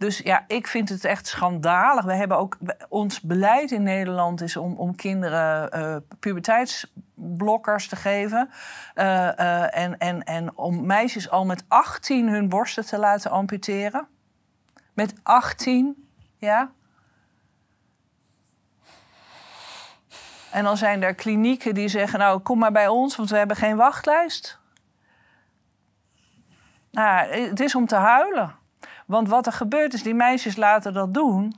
Dus ja, ik vind het echt schandalig. We hebben ook, ons beleid in Nederland is om, om kinderen uh, puberteitsblokkers te geven. Uh, uh, en, en, en om meisjes al met 18 hun borsten te laten amputeren. Met 18, ja. En dan zijn er klinieken die zeggen: Nou, kom maar bij ons, want we hebben geen wachtlijst. Nou, het is om te huilen. Want wat er gebeurt is, die meisjes laten dat doen.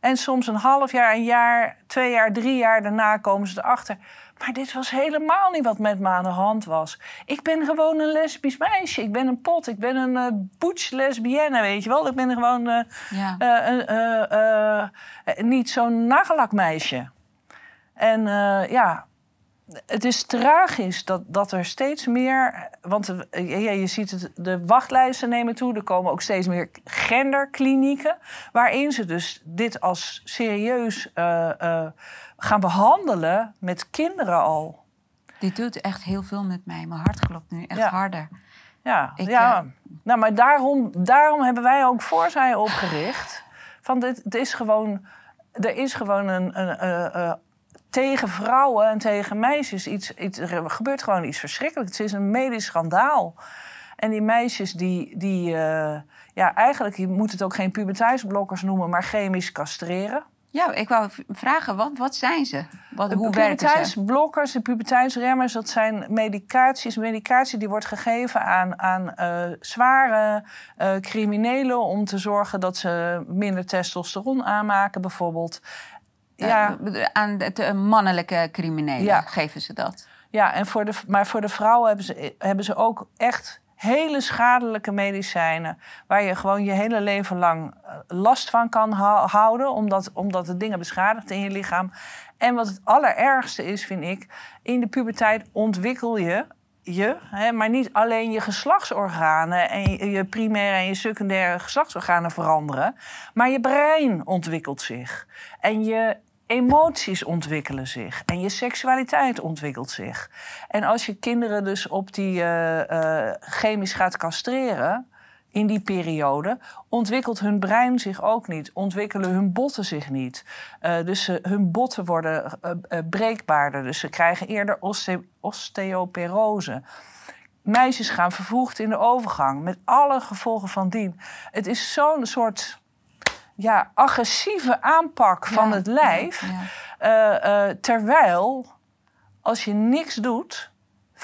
En soms een half jaar, een jaar, twee jaar, drie jaar daarna komen ze erachter. Maar dit was helemaal niet wat met me aan de hand was. Ik ben gewoon een lesbisch meisje. Ik ben een pot. Ik ben een uh, butch lesbienne, weet je wel. Ik ben gewoon uh, ja. uh, niet zo'n nagellakmeisje. En ja, het is tragisch dat, dat er steeds meer. Want eh, ja, je ziet het, de wachtlijsten nemen toe. Er komen ook steeds meer genderklinieken. Waarin ze dus dit als serieus uh, uh, gaan behandelen met kinderen al. Dit doet echt heel veel met mij. Mijn hart klopt nu echt harder. Ja, Ik, ja. nou, maar daarom, daarom hebben wij ook voorzij opgericht. Van dit, het is gewoon, er is gewoon een, een, een tegen vrouwen en tegen meisjes iets, iets, er gebeurt gewoon iets verschrikkelijks. Het is een medisch schandaal. En die meisjes die, die uh, ja, eigenlijk, je moet het ook geen puberteitsblokkers noemen, maar chemisch castreren. Ja, ik wou vragen, wat, wat zijn ze? Wat, hoe werken ze? Puberteitsblokkers, de puberteitsremmers, dat zijn medicaties. Medicatie die wordt gegeven aan, aan uh, zware uh, criminelen om te zorgen dat ze minder testosteron aanmaken, bijvoorbeeld. Ja. Aan de mannelijke criminelen geven ze dat. Ja, en voor de, maar voor de vrouwen hebben ze, hebben ze ook echt hele schadelijke medicijnen. Waar je gewoon je hele leven lang eh, last van kan houden. Omdat, omdat de dingen beschadigt in je lichaam. En wat het allerergste is, vind ik. In de puberteit ontwikkel je je, hè, maar niet alleen je geslachtsorganen en je, je, primaire en je secundaire geslachtsorganen veranderen, maar je brein ontwikkelt zich. En je emoties ontwikkelen zich en je seksualiteit ontwikkelt zich. En als je kinderen dus op die uh, uh, chemisch gaat castreren in die periode, ontwikkelt hun brein zich ook niet, ontwikkelen hun botten zich niet. Uh, dus hun botten worden breekbaarder, dus ze krijgen eerder oste. Meisjes gaan vervroegd in de overgang, met alle gevolgen van dien. Het is zo'n soort ja, agressieve aanpak van het lijf. Uh, terwijl, als je niks doet, 85%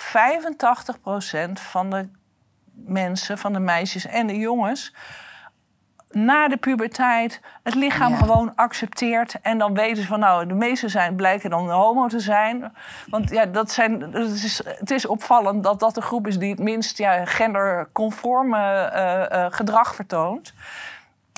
van de mensen, van de meisjes en de jongens, na de puberteit het lichaam gewoon accepteert. En dan weten ze van, nou, de meeste zijn, blijken dan homo te zijn. Want ja, dat zijn, het, is, het is opvallend dat dat de groep is die het minst ja, genderconforme uh, gedrag vertoont.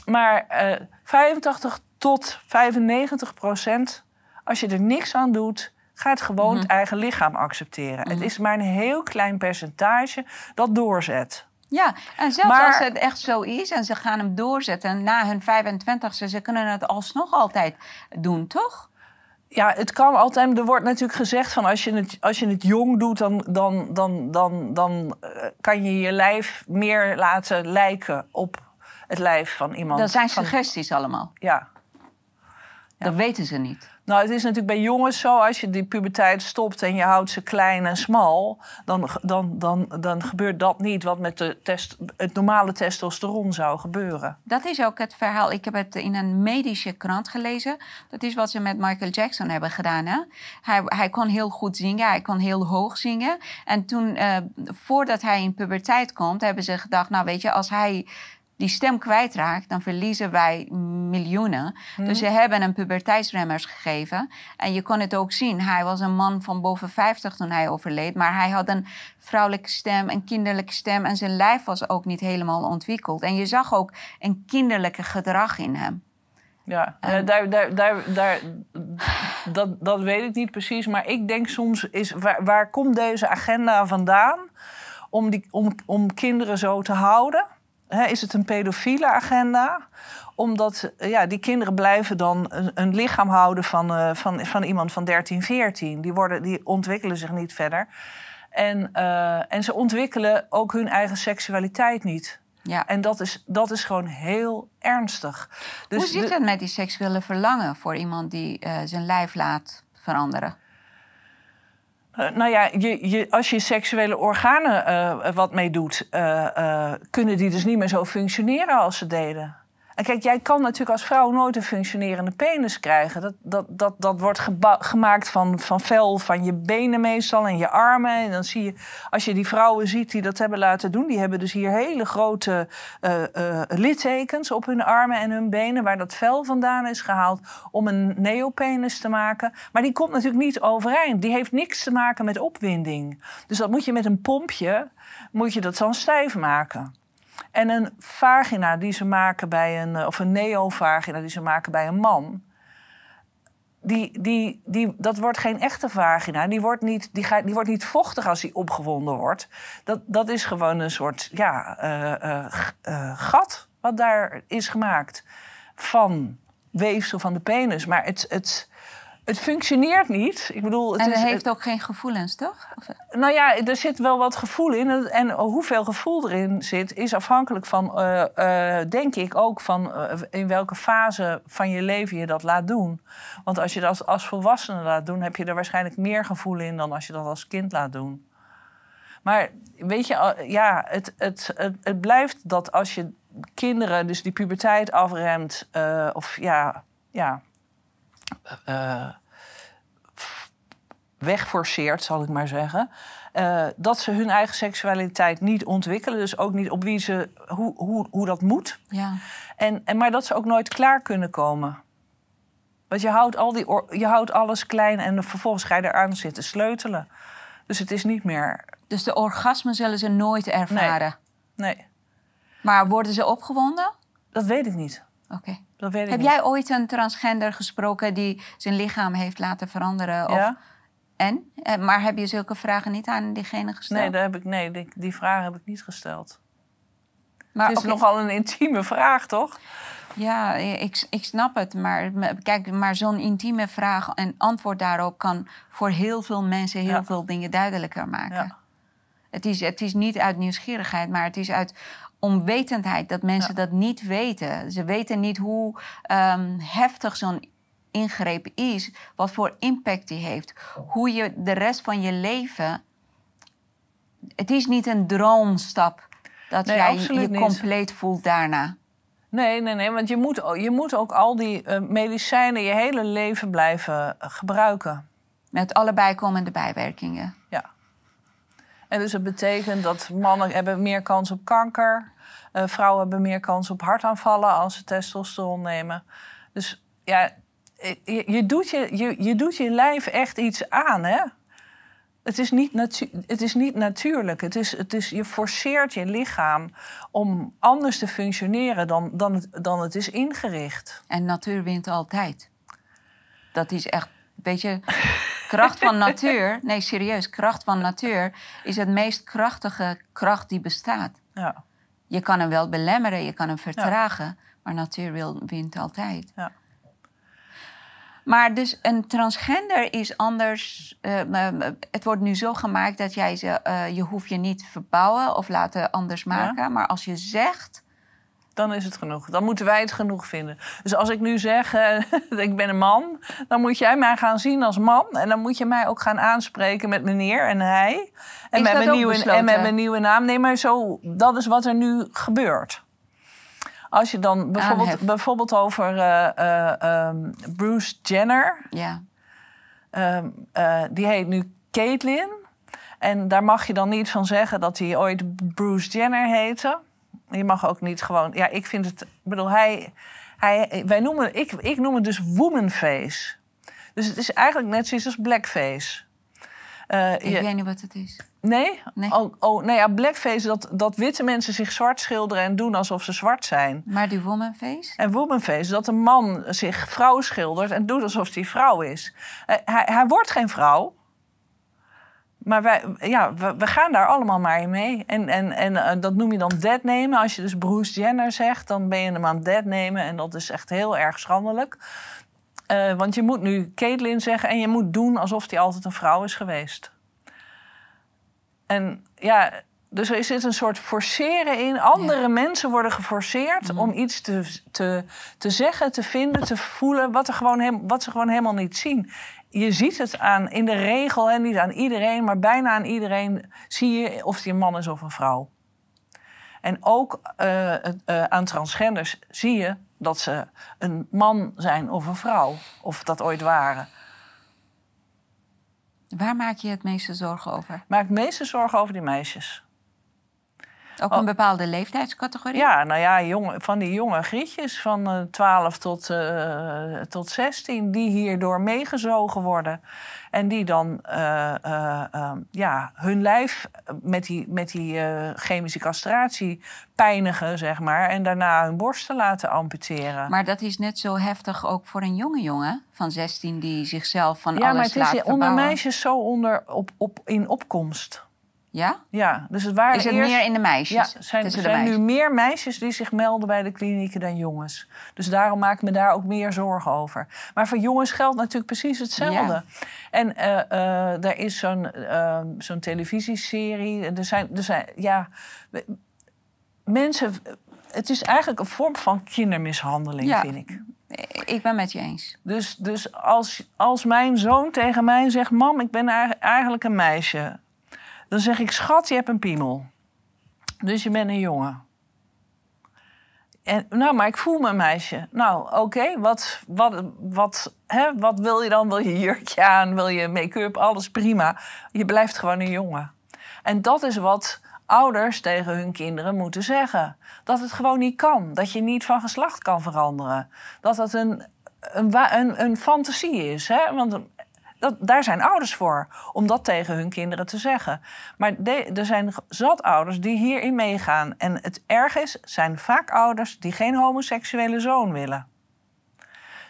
Maar uh, eh, 85 tot 95 procent, als je er niks aan doet, gaat gewoon het mhm. eigen lichaam accepteren. Het mhm. is maar een heel klein percentage dat doorzet. Ja, en zelfs als het echt zo is en ze gaan hem doorzetten na hun 25ste, ze kunnen het alsnog altijd doen, toch? Ja, het kan altijd. Er wordt natuurlijk gezegd van als je het, als je het jong doet, dan, dan, dan, dan, dan eh, kan je je lijf meer laten lijken op het lijf van iemand. Dat zijn suggesties allemaal. Ja. Dat weten ze niet. Nou, het is natuurlijk bij jongens zo, als je die puberteit stopt en je houdt ze klein en smal, dan, dan, dan, dan gebeurt dat niet wat met de test, het normale testosteron zou gebeuren. Dat is ook het verhaal. Ik heb het in een medische krant gelezen. Dat is wat ze met Michael Jackson hebben gedaan. Hè? Hij, hij kon heel goed zingen, hij kon heel hoog zingen. En toen, uh, voordat hij in puberteit komt, hebben ze gedacht, nou weet je, als hij die stem kwijtraakt, dan verliezen wij miljoenen. Dus mhm. ze hebben hem puberteitsremmers gegeven. En je kon het ook zien. Hij was een man van boven 50 toen hij overleed. Maar hij had een vrouwelijke stem, een kinderlijke stem. En zijn lijf was ook niet helemaal ontwikkeld. En je zag ook een kinderlijke gedrag in hem. Ja, daar, daar, daar, daar, dat, dat weet ik niet precies. Maar ik denk soms, is, waar, waar komt deze agenda vandaan? Om, die, om, om kinderen zo te houden is het een pedofiele agenda? Omdat ja, die kinderen blijven dan een, een lichaam houden van, uh, van, van iemand van 13, 14. Die, worden, die ontwikkelen zich niet verder. En, uh, en ze ontwikkelen ook hun eigen seksualiteit niet. Ja. En dat is, dat is gewoon heel ernstig. Dus Hoe zit de- het met die seksuele verlangen voor iemand die eh, zijn lijf laat veranderen? Eh, nou ja, je, je, als je seksuele organen eh, wat mee doet, eh, kunnen die dus niet meer zo functioneren als ze deden. En kijk, jij kan natuurlijk als vrouw nooit een functionerende penis krijgen. Dat, dat, dat, dat wordt gemaakt van, van vel van je benen meestal en je armen. En dan zie je, als je die vrouwen ziet die dat hebben laten doen, die hebben dus hier hele grote eh, eh, littekens op hun armen en hun benen, waar dat vel vandaan is gehaald om een neopenis te maken. Maar die komt natuurlijk niet overeind. Die heeft niks te maken met opwinding. Dus dat moet je met een pompje, moet je dat dan stijf maken. En een vagina die ze maken bij een, eh, of een neovagina die ze maken bij een man. Die, die, die, dat wordt geen echte vagina. Die wordt niet, die gaat, die wordt niet vochtig als die opgewonden wordt. Dat, dat is gewoon een soort ja, eh, eh, gat wat daar is gemaakt van weefsel van de penis. Maar het, het, het functioneert niet. Ik bedoel, het en is, hij heeft ook geen gevoelens, toch? Of- nou ja, er zit wel wat gevoel in. En- hoeveel gevoel erin zit, is afhankelijk van, eh, eh, denk ik, ook van eh, in welke fase van je leven je dat laat doen. Want als je dat als, volwassene laat doen, heb je er waarschijnlijk meer gevoel in dan als je dat als kind laat doen. Maar weet je, ja, het, het, het, het blijft dat als je kinderen, dus die puberteit afremt, of ja, ja, eh, wegforceert, zal ik maar zeggen. eh, dat ze hun eigen seksualiteit niet ontwikkelen. Dus ook niet op wie ze, hoe, hoe, hoe dat moet. Ja. En, en, maar dat ze ook nooit klaar kunnen komen. Want je houdt, al die je houdt alles klein en vervolgens ga je eraan zitten sleutelen. Dus het is niet meer. Dus de orgasmen zullen ze nooit ervaren. Nee, Maar worden ze opgewonden? dat weet ik niet. Oké. Dat weet ik Heb niet. jij ooit een transgender gesproken die zijn lichaam heeft laten veranderen? Of... Ja? En? Eh, Maar heb je zulke vragen niet aan diegene gesteld? Nee, daar heb ik, nee die, die vraag heb ik niet gesteld. maar, het is nogal een intieme vraag, toch? Ja, ik, ik snap het. Maar kijk, maar zo'n intieme vraag en antwoord daarop kan voor heel veel mensen heel Ja. veel dingen duidelijker maken. Ja. Het, is, het is niet uit nieuwsgierigheid, maar het is uit onwetendheid dat mensen Ja. dat niet weten. Ze weten niet hoe ehm, heftig zo'n ingreep is, wat voor impact die heeft, hoe je de rest van je leven. Het is niet een droomstap dat Nee, jij je niet. compleet voelt daarna. Nee, nee, nee, want je moet, je moet ook al die eh, medicijnen je hele leven blijven eh, gebruiken. Met alle bijkomende bijwerkingen. En dus het betekent dat mannen hebben meer kans op kanker. eh vrouwen hebben meer kans op hartaanvallen als ze testosteron nemen. Dus ja, je, je, doet je, je, je doet je lijf echt iets aan, hè? Het is niet, het is niet natuurlijk. Het is, het is, je forceert je lichaam om anders te functioneren dan, dan, het, dan het is ingericht. En natuur wint altijd. Dat is echt, weet je, kracht van natuur. Nee, serieus, kracht van natuur is het meest krachtige kracht die bestaat. Ja. Je kan hem wel belemmeren, je kan hem vertragen, maar natuur wil, wint altijd. Ja. Maar dus een transgender is anders. eh, het wordt nu zo gemaakt dat jij ze, eh, je hoeft je niet verbouwen of laten anders maken. Maar als je zegt, Dan is het genoeg. Dan moeten wij het genoeg vinden. Dus als ik nu zeg, eh, ik ben een man, dan moet jij mij gaan zien als man. En dan moet je mij ook gaan aanspreken met meneer en hij. En, met, dat mijn nieuwe, en met mijn nieuwe naam. Nee, maar zo, dat is wat er nu gebeurt. Als je dan bijvoorbeeld, Aanhef. bijvoorbeeld over eh, eh, ehm, Bruce Jenner... ja, Ehm, eh, die heet nu Caitlyn. En daar mag je dan niet van zeggen dat hij ooit Bruce Jenner heette. Je mag ook niet gewoon. Ja, ik vind het. Ik bedoel, hij. hij wij noemen, ik, ik noem het dus womanface. Dus het is eigenlijk net zoiets als blackface. Eh, ik je- weet niet wat het is. nee? Nee. Oh, oh, nee, ja, blackface, dat, dat witte mensen zich zwart schilderen en doen alsof ze zwart zijn. Maar die womanface? En womanface, dat een man zich vrouw schildert en doet alsof hij vrouw is. Eh, hij, hij wordt geen vrouw. Maar wij, ja, we, we gaan daar allemaal maar in mee. En, en, en eh, dat noem je dan dead nemen. Als je dus Bruce Jenner zegt, dan ben je hem aan dead nemen. En dat is echt heel erg schandelijk. Eh, want je moet nu Caitlyn zeggen en je moet doen alsof hij altijd een vrouw is geweest. En ja, Dus er zit een soort forceren in. Andere mensen worden geforceerd om iets te, te, te zeggen, te vinden, te voelen... Wat, er gewoon wat ze gewoon helemaal niet zien. Je ziet het aan, in de regel, en niet aan iedereen... maar bijna aan iedereen zie je of die een man is of een vrouw. En ook uh, uh, aan transgenders zie je dat ze een man zijn of een vrouw. Of dat ooit waren. Waar maak je het meeste zorgen over? Ik maak het meeste zorgen over die meisjes. Ook een oh. bepaalde leeftijdscategorie? Ja, nou ja, jonge, van die jonge grietjes van uh, 12 tot, uh, tot 16... die hierdoor meegezogen worden. En die dan uh, ja, hun lijf met die, met die chemische castratie pijnigen, zeg maar... en daarna hun borsten laten amputeren. Maar dat is net zo heftig ook voor een jonge jongen van 16... die zichzelf van ja, alles laat Ja, maar het is onder meisjes zo onder, op, op, in opkomst... Ja? Ja, dus het waren Is het meer in de meisjes? Ja, zijn, er zijn nu meer meisjes die zich melden bij de klinieken dan jongens. Dus daarom maak ik me daar ook meer zorgen over. Maar voor jongens geldt natuurlijk precies hetzelfde. En uh, uh, er is zo'n uh, zo'n televisieserie. Er zijn, er zijn, ja, mensen... Het is eigenlijk een vorm van kindermishandeling, ja. vind ik. Ik ben met je eens. Dus, dus als, als mijn zoon tegen mij zegt... Mam, ik ben eigenlijk een meisje dan zeg ik, schat, je hebt een piemel. Dus je bent een jongen. En, nou, maar ik voel me een meisje. Nou, oké, wat, wat, wat, hè, wat wil je dan? Wil je jurkje aan? Wil je make-up? Alles prima. Je blijft gewoon een jongen. En dat is wat ouders tegen hun kinderen moeten zeggen. Dat het gewoon niet kan. Dat je niet van geslacht kan veranderen. Dat het een, een, een, een fantasie is. Hè? Want dat, daar zijn ouders voor, om dat tegen hun kinderen te zeggen. Maar er zijn zat ouders die hierin meegaan. En het erg is, zijn vaak ouders die geen homoseksuele zoon willen.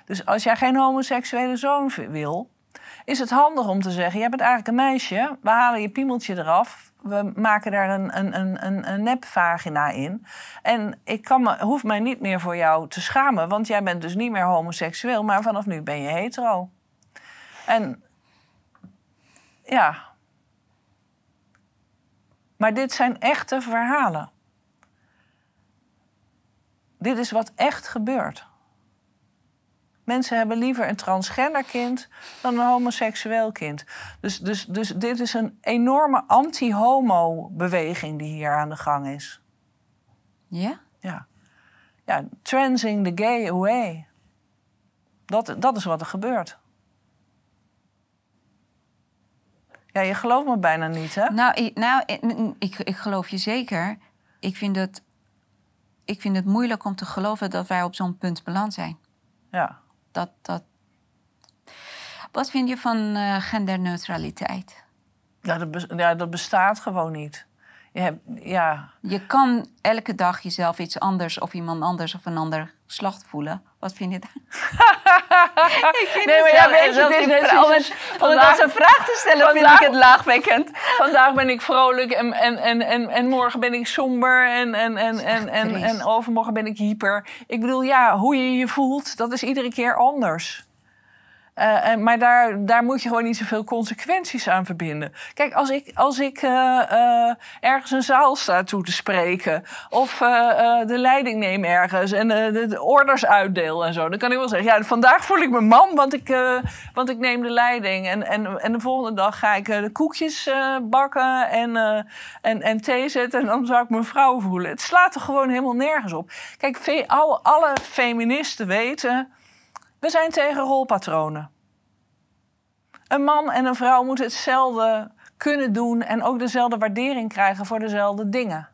Dus als jij geen homoseksuele zoon wil, is het handig om te zeggen: Jij bent eigenlijk een meisje, we halen je piemeltje eraf. We maken daar een, een, een, een nepvagina in. En ik kan hoef mij niet meer voor jou te schamen, want jij bent dus niet meer homoseksueel, maar vanaf nu ben je hetero. En ja. Maar dit zijn echte verhalen. Dit is wat echt gebeurt. Mensen hebben liever een transgender kind dan een homoseksueel kind. Dus, dus, dus dit is een enorme anti-homo-beweging die hier aan de gang is. Ja? Ja. Ja, transing the gay away. Dat, dat is wat er gebeurt. Ja, je gelooft me bijna niet, hè? Nou, ik, nou ik, ik geloof je zeker. Ik vind, het, ik vind het moeilijk om te geloven dat wij op zo'n punt beland zijn. Ja. Dat, dat... Wat vind je van uh, genderneutraliteit? Ja dat, ja, dat bestaat gewoon niet. Je, hebt, ja. je kan elke dag jezelf iets anders of iemand anders of een ander slacht voelen. Wat vind je daar? ik vind nee, maar ja, weet je, het, om het als een vraag te stellen vind ik het laagwekkend. Vandaag ben ik vrolijk en, en, en, en, en morgen ben ik somber en, en, en, en, en, en overmorgen ben ik hyper. Ik bedoel, ja, hoe je je voelt, dat is iedere keer anders. Uh, maar daar, daar moet je gewoon niet zoveel consequenties aan verbinden. Kijk, als ik, als ik uh, ergens een zaal sta toe te spreken... of de leiding neem ergens en de, de, orders uitdeel en zo... dan kan ik wel zeggen, ja, vandaag voel ik me man, want ik, want ik neem de leiding. En, en, en de volgende dag ga ik de koekjes bakken en, en, en thee zetten... en dan zou ik me vrouw voelen. Het slaat er gewoon helemaal nergens op. Kijk, alle, alle feministen weten we zijn tegen rolpatronen. Een man en een vrouw moeten hetzelfde kunnen doen en ook dezelfde waardering krijgen voor dezelfde dingen.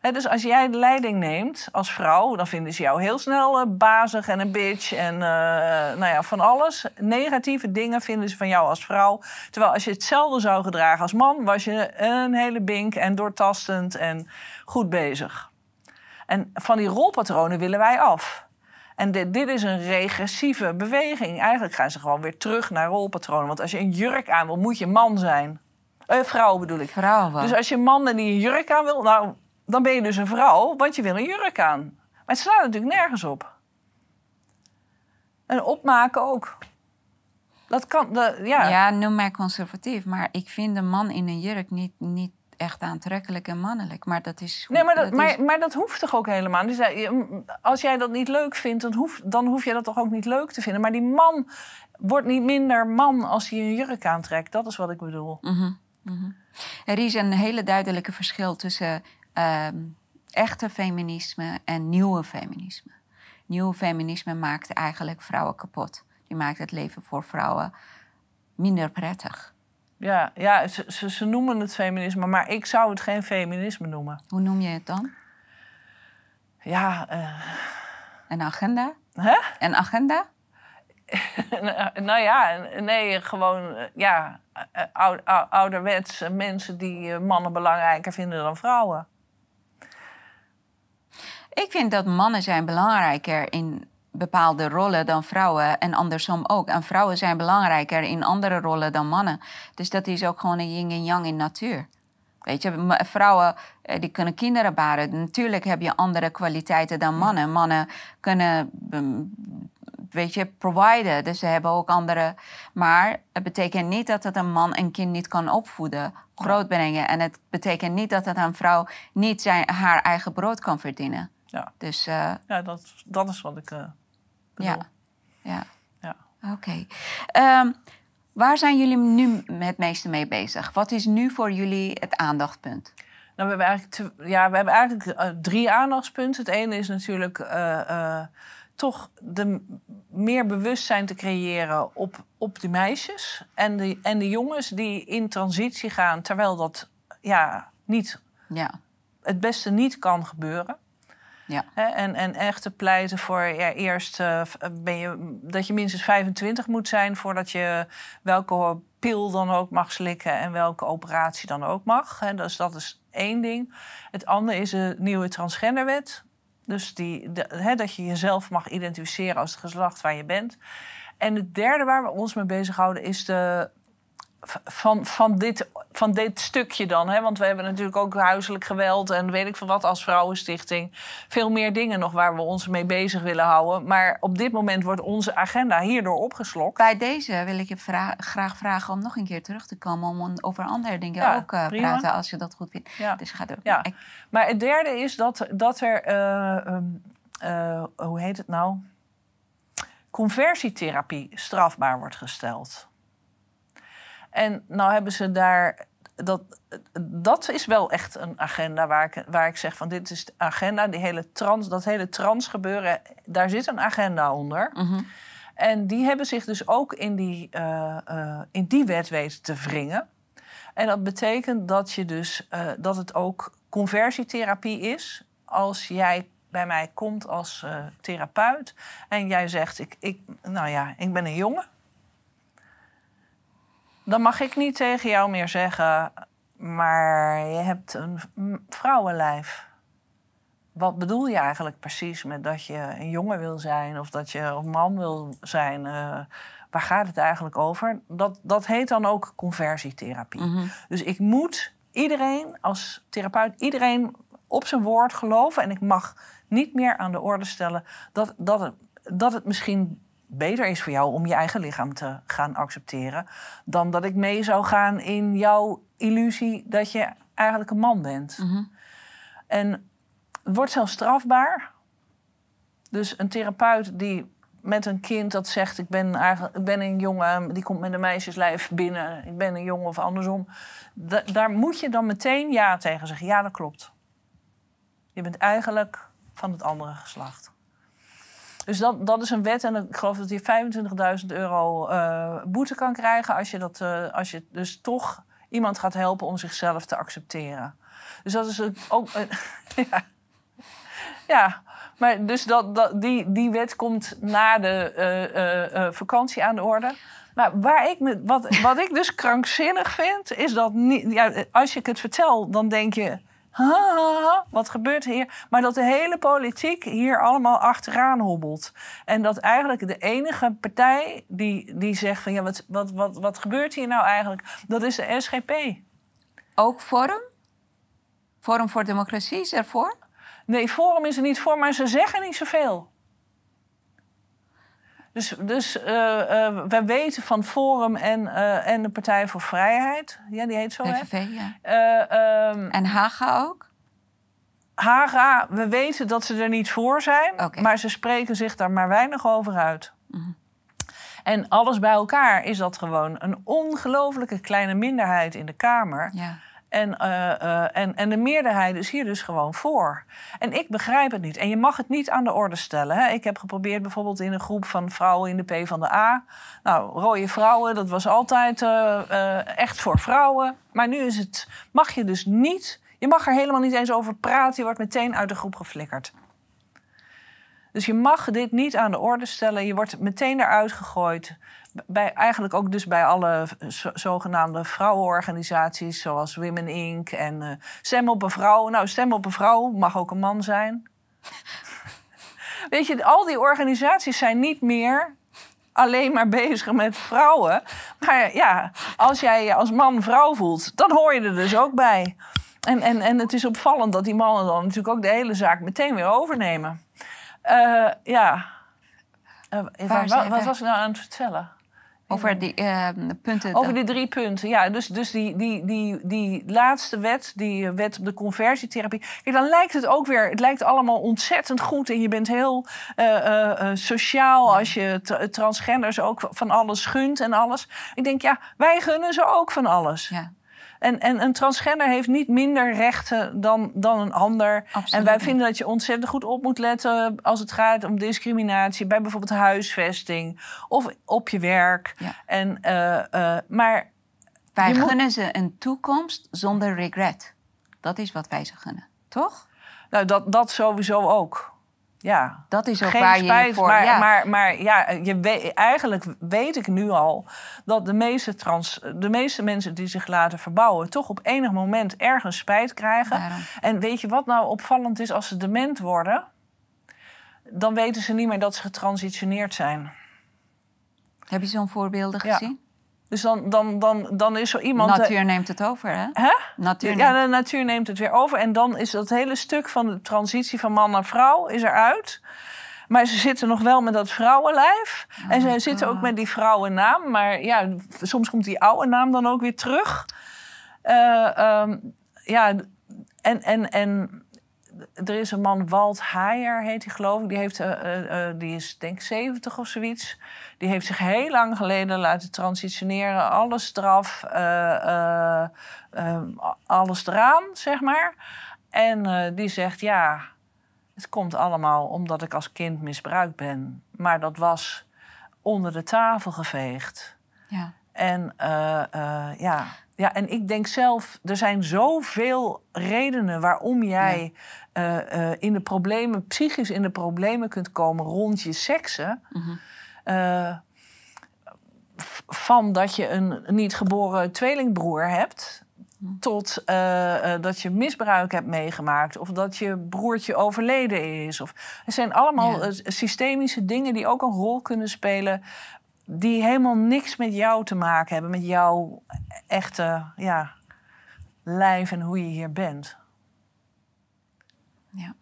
dus als jij de leiding neemt als vrouw, dan vinden ze jou heel snel uh, bazig en een bitch en uh, nou ja, van alles. Negatieve dingen vinden ze van jou als vrouw. Terwijl als je hetzelfde zou gedragen als man, was je een hele bink en doortastend en goed bezig. En van die rolpatronen willen wij af. En dit, dit is een regressieve beweging. Eigenlijk gaan ze gewoon weer terug naar rolpatronen. Want als je een jurk aan wil, moet je man zijn. Eh, vrouw bedoel ik. Vrouw. Dus als je man en die een jurk aan wil, nou, dan ben je dus een vrouw, want je wil een jurk aan. Maar het slaat natuurlijk nergens op. En opmaken ook. Dat kan, ja. Ja, noem mij conservatief, maar ik vind een man in een jurk niet, niet echt aantrekkelijk en mannelijk. Maar dat is. Nee, maar dat, dat maar, is- maar dat hoeft toch ook helemaal? Dus, eh, mm, Als jij dat niet leuk vindt, dan hoef, dan hoef je dat toch ook niet leuk te vinden. Maar die man wordt niet minder man als hij een jurk aantrekt. Dat is wat ik bedoel. Mhm, mhm. Er is een hele duidelijke verschil tussen ehm, echte feminisme en nieuwe feminisme. Nieuwe feminisme maakt eigenlijk vrouwen kapot. Die maakt het leven voor vrouwen minder prettig. Ja, ja ze, ze, ze noemen het feminisme, maar ik zou het geen feminisme noemen. Hoe noem je het dan? Ja, eh, Een agenda? hè? Een agenda? nou ja, nee, gewoon eh, ja, eh, ou- ou- ouderwets mensen die mannen belangrijker vinden dan vrouwen. Ik vind dat mannen zijn belangrijker in bepaalde rollen dan vrouwen en andersom ook. En vrouwen zijn belangrijker in andere rollen dan mannen. Dus dat is ook gewoon een yin en yang in natuur. Weet je, vrouwen eh, die kunnen kinderen baren. Natuurlijk heb je andere kwaliteiten dan mannen. Mannen kunnen, mm, weet je, providen. Dus ze hebben ook andere. Maar het betekent niet dat het een man een kind niet kan opvoeden, grootbrengen. En het betekent niet dat het een vrouw niet zijn, haar eigen brood kan verdienen. Ja, Dus eh, ja dat, dat is wat ik eh bedoel. ja, ja. Ja. Oké. Ehm, waar zijn jullie nu het meeste mee bezig? Wat is nu voor jullie het aandachtspunt? Nou, we hebben eigenlijk, ja, we hebben eigenlijk eh, drie aandachtspunten. Het ene is natuurlijk eh, eh, toch de meer bewustzijn te creëren op, op de meisjes en de, en de jongens die in transitie gaan, terwijl dat ja, niet, Ja, het beste niet kan gebeuren. Ja. En, en echt te pleiten voor ja, eerst eh, ben je, dat je minstens 25 moet zijn voordat je welke pil dan ook mag slikken en welke operatie dan ook mag. Dus dat is één ding. Het andere is de nieuwe transgenderwet. Dus die, dat je jezelf mag identificeren als het geslacht waar je bent. En het derde waar we ons mee bezighouden is de van, van, dit, van dit stukje dan. Hè? Want we hebben natuurlijk ook huiselijk geweld en weet ik veel wat als vrouwenstichting. Veel meer dingen nog waar we ons mee bezig willen houden. Maar op dit moment wordt onze agenda hierdoor opgeslokt. Bij deze wil ik je vra- graag vragen om nog een keer terug te komen om over andere dingen Ja, ook prima. praten als je dat goed vindt. Ja. Dus ga door. Ja. Maar het derde is dat, dat er, eh, ehm, eh, hoe heet het nou? Conversietherapie strafbaar wordt gesteld. En nou hebben ze daar. Dat, dat is wel echt een agenda waar ik, waar ik zeg van dit is de agenda, die hele trans, dat hele trans gebeuren, daar zit een agenda onder. Mhm. En die hebben zich dus ook in die, eh, eh, in die wet weten te wringen. En dat betekent dat, je dus, eh, dat het ook conversietherapie is. Als jij bij mij komt als therapeut en jij zegt: ik, ik, Nou ja, ik ben een jongen. Dan mag ik niet tegen jou meer zeggen: Maar je hebt een vrouwenlijf. Wat bedoel je eigenlijk precies met dat je een jongen wil zijn of dat je een man wil zijn? Eh, waar gaat het eigenlijk over? Dat, dat heet dan ook conversietherapie. Mhm. Dus ik moet iedereen als therapeut, iedereen op zijn woord geloven. En ik mag niet meer aan de orde stellen dat, dat, het, dat het misschien beter is voor jou om je eigen lichaam te gaan accepteren. Dan dat ik mee zou gaan in jouw illusie dat je eigenlijk een man bent. Mhm. En het wordt zelfs strafbaar. Dus een therapeut die met een kind dat zegt: Ik ben, eigenlijk, ik ben een jongen, die komt met een meisjeslijf binnen, ik ben een jongen of andersom. Da- daar moet je dan meteen ja tegen zeggen: Ja, dat klopt. Je bent eigenlijk van het andere geslacht. Dus dat, dat is een wet en ik geloof dat je 25.000 euro eh, boete kan krijgen als je, dat, eh, als je dus toch iemand gaat helpen om zichzelf te accepteren. Dus dat is ook. ja. ja, maar dus dat, dat, die, die wet komt na de eh, vakantie aan de orde. Maar waar ik me, wat, wat ik dus krankzinnig vind, is dat niet, ja, als ik het vertel, dan denk je. "Ha, ha, ha, wat gebeurt hier? Maar dat de hele politiek hier allemaal achteraan hobbelt. En dat eigenlijk de enige partij die, die zegt van ja, wat, wat, wat, wat gebeurt hier nou eigenlijk? Dat is de SGP. Ook Forum? Forum voor Democratie is ervoor? Nee, Forum is er niet voor, maar ze zeggen niet zoveel. Dus, dus uh, uh, wij weten van Forum en, uh, en de Partij voor Vrijheid. Ja, die heet zo, PVV, ja. Um, en Haga ook? Haga, we weten dat ze er niet voor zijn. Okay. Maar ze spreken zich daar maar weinig over uit. Mm -hmm. En alles bij elkaar is dat gewoon een ongelofelijke kleine minderheid in de Kamer. Ja. En, uh, uh, en, en de meerderheid is hier dus gewoon voor. En ik begrijp het niet. En je mag het niet aan de orde stellen. Hè? Ik heb geprobeerd bijvoorbeeld in een groep van vrouwen in de P van de A. Nou, rode vrouwen, dat was altijd uh, echt voor vrouwen. Maar nu is het, mag je dus niet... Je mag er helemaal niet eens over praten. Je wordt meteen uit de groep geflikkerd. Dus je mag dit niet aan de orde stellen. Je wordt meteen eruit gegooid. Bij, eigenlijk ook dus bij alle zogenaamde vrouwenorganisaties... zoals Women Inc. en uh, Stem op een vrouw. Nou, Stem op een vrouw mag ook een man zijn. Weet je, al die organisaties zijn niet meer alleen maar bezig met vrouwen. Maar ja, als jij je als man vrouw voelt, dan hoor je er dus ook bij. En, en, en het is opvallend dat die mannen dan natuurlijk ook de hele zaak meteen weer overnemen. Uh, ja. Uh, wat, wat, wat was ik nou aan het vertellen? Over die uh, punten. Over die drie punten, ja. Dus, dus die, die, die, die laatste wet, die wet op de conversietherapie. Kijk, dan lijkt het ook weer, het lijkt allemaal ontzettend goed. En je bent heel uh, sociaal als je transgenders ook van alles gunt en alles. Ik denk, ja, wij gunnen ze ook van alles. Ja. En, en een transgender heeft niet minder rechten dan, dan een ander. Absoluut en wij vinden dat je ontzettend goed op moet letten als het gaat om discriminatie bij bijvoorbeeld huisvesting of op je werk. Ja. En, uh, uh, maar Wij moet- gunnen ze een toekomst zonder regret. Dat is wat wij ze gunnen, toch? nou, dat, dat sowieso ook. Ja. Dat is ook Geen waar je je spijt, voor... maar, ja. maar, maar ja, je weet, eigenlijk weet ik nu al dat de meeste, trans, de meeste mensen die zich laten verbouwen... toch op enig moment ergens spijt krijgen. Daarom. En weet je wat nou opvallend is als ze dement worden? Dan weten ze niet meer dat ze getransitioneerd zijn. Heb je zo'n voorbeelden Ja. Dus dan, dan, dan, dan is zo iemand... eh, Natuur neemt het over, hè? Hè? Natuur Ja, de natuur neemt het weer over. En dan is dat hele stuk van de transitie van man naar vrouw is eruit. Maar ze zitten nog wel met dat vrouwenlijf. en ze Oh zitten ook met die vrouwennaam. Maar ja, soms komt die oude naam dan ook weer terug. Ehm, ja, en, en, en er is een man, Walt Haier heet hij geloof ik. Die, heeft, eh, eh, eh, die is denk ik 70 of zoiets. Die heeft zich heel lang geleden laten transitioneren. Alles eraf, eh, eh, eh, alles eraan, zeg maar. En die zegt, ja, het komt allemaal omdat ik als kind misbruikt ben. Maar dat was onder de tafel geveegd. Ja. En ja. Ja, en ik denk zelf, er zijn zoveel redenen waarom jij eh, eh, in de problemen, psychisch in de problemen kunt komen rond je seksen. Mhm. Eh, van dat je een niet geboren tweelingbroer hebt. Tot eh, eh, dat je misbruik hebt meegemaakt. Of dat je broertje overleden is. Of, er zijn allemaal Ja. systemische dingen die ook een rol kunnen spelen. Die helemaal niks met jou te maken hebben. Met jouw echte ja, lijf en hoe je hier bent. Ja.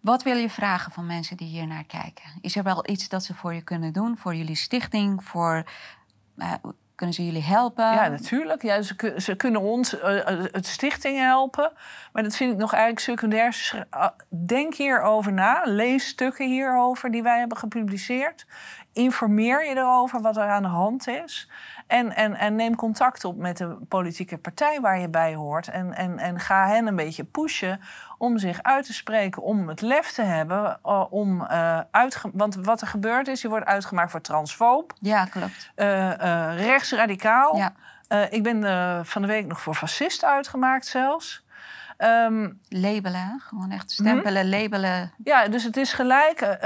Wat wil je vragen van mensen die hier naar kijken? Is er wel iets dat ze voor je kunnen doen? Voor jullie stichting? Voor, eh, kunnen ze jullie helpen? Ja, natuurlijk. Ja, ze, kun- ze kunnen ons, eh, het stichting helpen. Maar dat vind ik nog eigenlijk secundair. Ah, Denk hierover na. Lees stukken hierover die wij hebben gepubliceerd. Informeer je erover wat er aan de hand is. En, en, en neem contact op met de politieke partij waar je bij hoort. En, en, en ga hen een beetje pushen om zich uit te spreken. Om het lef te hebben. eh, om, uitge- want wat er gebeurt is, je wordt uitgemaakt voor transfoob Ja, klopt. eh, rechtsradicaal. Ja. Ik ben van de week nog voor fascist uitgemaakt zelfs. Ehm, Labelen, gewoon echt stempelen, labelen. ja, dus het is gelijk.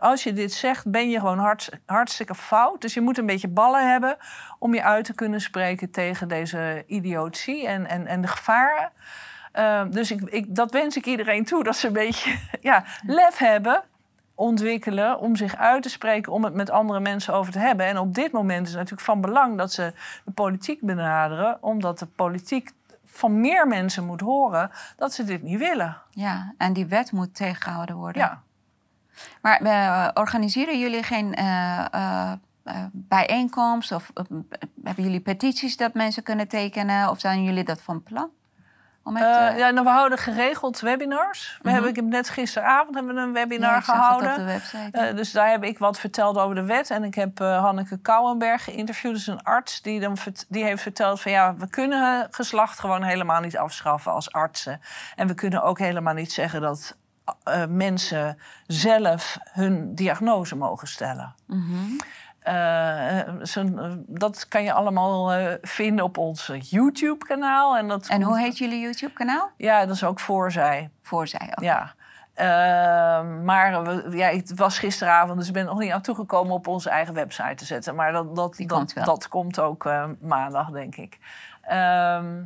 als je dit zegt, ben je gewoon harts- hartstikke fout. Dus je moet een beetje ballen hebben om je uit te kunnen spreken tegen deze idiotie en, en, en de gevaren. Eh, dus ik, ik, dat wens ik iedereen toe, dat ze een beetje ja, lef hebben, ontwikkelen om zich uit te spreken, om het met andere mensen over te hebben. En op dit moment is het natuurlijk van belang dat ze de politiek benaderen, omdat de politiek van meer mensen moet horen dat ze dit niet willen. Ja, en die wet moet tegengehouden worden. Ja. Maar uh, organiseren jullie geen uh, bijeenkomst? Of hebben jullie petities dat mensen kunnen tekenen? Of zijn jullie dat van plan? Om het, ja, nou, we houden geregeld webinars. We mm hebben, ik heb net gisteravond hebben we een webinar ja, gehouden. op de website, dus daar heb ik wat verteld over de wet. En ik heb Hanneke Kouwenberg geïnterviewd. Dus een arts die, dan, die heeft verteld van ja, we kunnen geslacht gewoon helemaal niet afschaffen als artsen. En we kunnen ook helemaal niet zeggen dat mensen zelf hun diagnose mogen stellen. Mm dat kan je allemaal vinden op ons YouTube-kanaal. En, dat en hoe heet jullie YouTube-kanaal? Ja, dat is ook Voorzij. Voorzij, oké. Ja. Ehm, maar we, ja, het was gisteravond, dus ik ben nog niet aan toegekomen op onze eigen website te zetten. Maar dat, dat, dat, komt, dat komt ook maandag, denk ik. Ehm,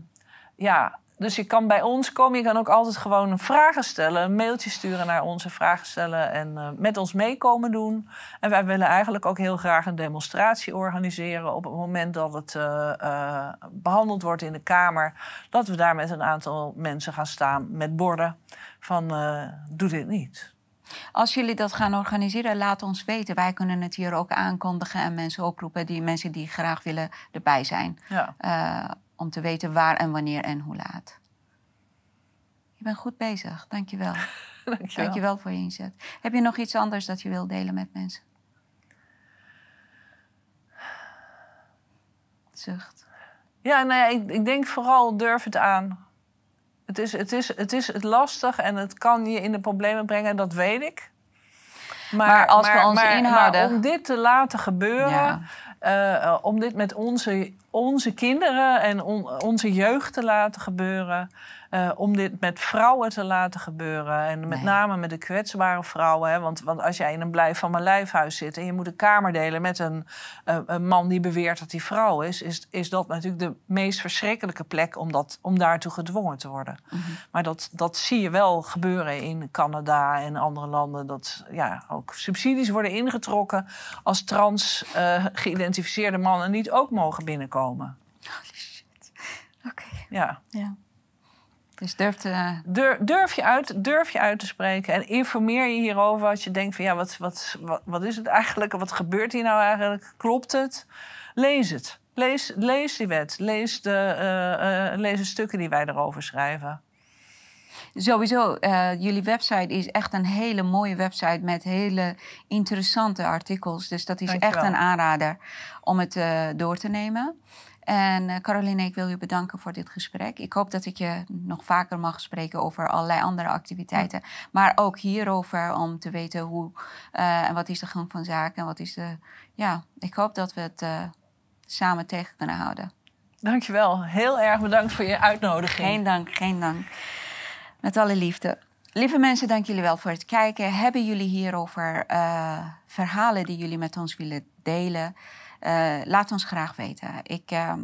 ja, dus je kan bij ons komen. Je kan ook altijd gewoon vragen stellen. Een mailtje sturen naar onze vragen stellen. En uh, met ons meekomen doen. En wij willen eigenlijk ook heel graag een demonstratie organiseren. Op het moment dat het uh, uh, behandeld wordt in de Kamer. Dat we daar met een aantal mensen gaan staan met borden. Van doe dit niet. Als jullie dat gaan organiseren, laat ons weten. Wij kunnen het hier ook aankondigen en mensen oproepen, die mensen die graag willen erbij zijn. Ja om te weten waar en wanneer en hoe laat. Je bent goed bezig, dankjewel. dankjewel. Dankjewel voor je inzet. Heb je nog iets anders dat je wilt delen met mensen? Zucht. Ja, nou ja, ik, ik denk vooral durf het aan. Het is, het, is, het is het lastig en het kan je in de problemen brengen, dat weet ik. Maar, maar als we ons inhouden. Maar om dit te laten gebeuren, uh, om dit met onze onze kinderen en onze jeugd te laten gebeuren. Uh, om dit met vrouwen te laten gebeuren. En met name met de kwetsbare vrouwen. Hè? Want, want als jij in een blijf van mijn lijfhuis zit en je moet een kamer delen met een, uh, een man die beweert dat hij vrouw is, is, is dat natuurlijk de meest verschrikkelijke plek om, dat, om daartoe gedwongen te worden. Mm -hmm. Maar dat, dat zie je wel gebeuren in Canada en andere landen. Dat ja, ook subsidies worden ingetrokken als trans uh, geïdentificeerde mannen niet ook mogen binnenkomen komen. Holy shit. Oké. Ja. ja. Dus durf, te... durf, je uit, durf je uit te spreken en informeer je hierover als je denkt van ja, wat, wat, wat, wat is het eigenlijk? Wat gebeurt hier nou eigenlijk? Klopt het? Lees het. Lees, lees die wet. Lees de, uh, uh, lees de stukken die wij erover schrijven. Sowieso, uh, jullie website is echt een hele mooie website met hele interessante artikels. Dus dat is echt een aanrader om het uh, door te nemen. En uh, Caroline, ik wil je bedanken voor dit gesprek. Ik hoop dat ik je nog vaker mag spreken over allerlei andere activiteiten. Maar ook hierover om te weten hoe en wat is de gang van zaken en wat is de. Ja, ik hoop dat we het samen tegen kunnen houden. Dankjewel. Heel erg bedankt voor je uitnodiging. Geen dank, geen dank. Met alle liefde. Lieve mensen, dank jullie wel voor het kijken. Hebben jullie hierover uh, verhalen die jullie met ons willen delen? Uh, laat ons graag weten. Ik, uh,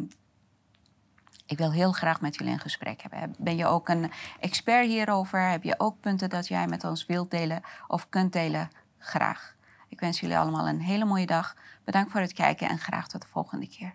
ik wil heel graag met jullie een gesprek hebben. Ben je ook een expert hierover? Heb je ook punten dat jij met ons wilt delen of kunt delen? Graag. Ik wens jullie allemaal een hele mooie dag. Bedankt voor het kijken en graag tot de volgende keer.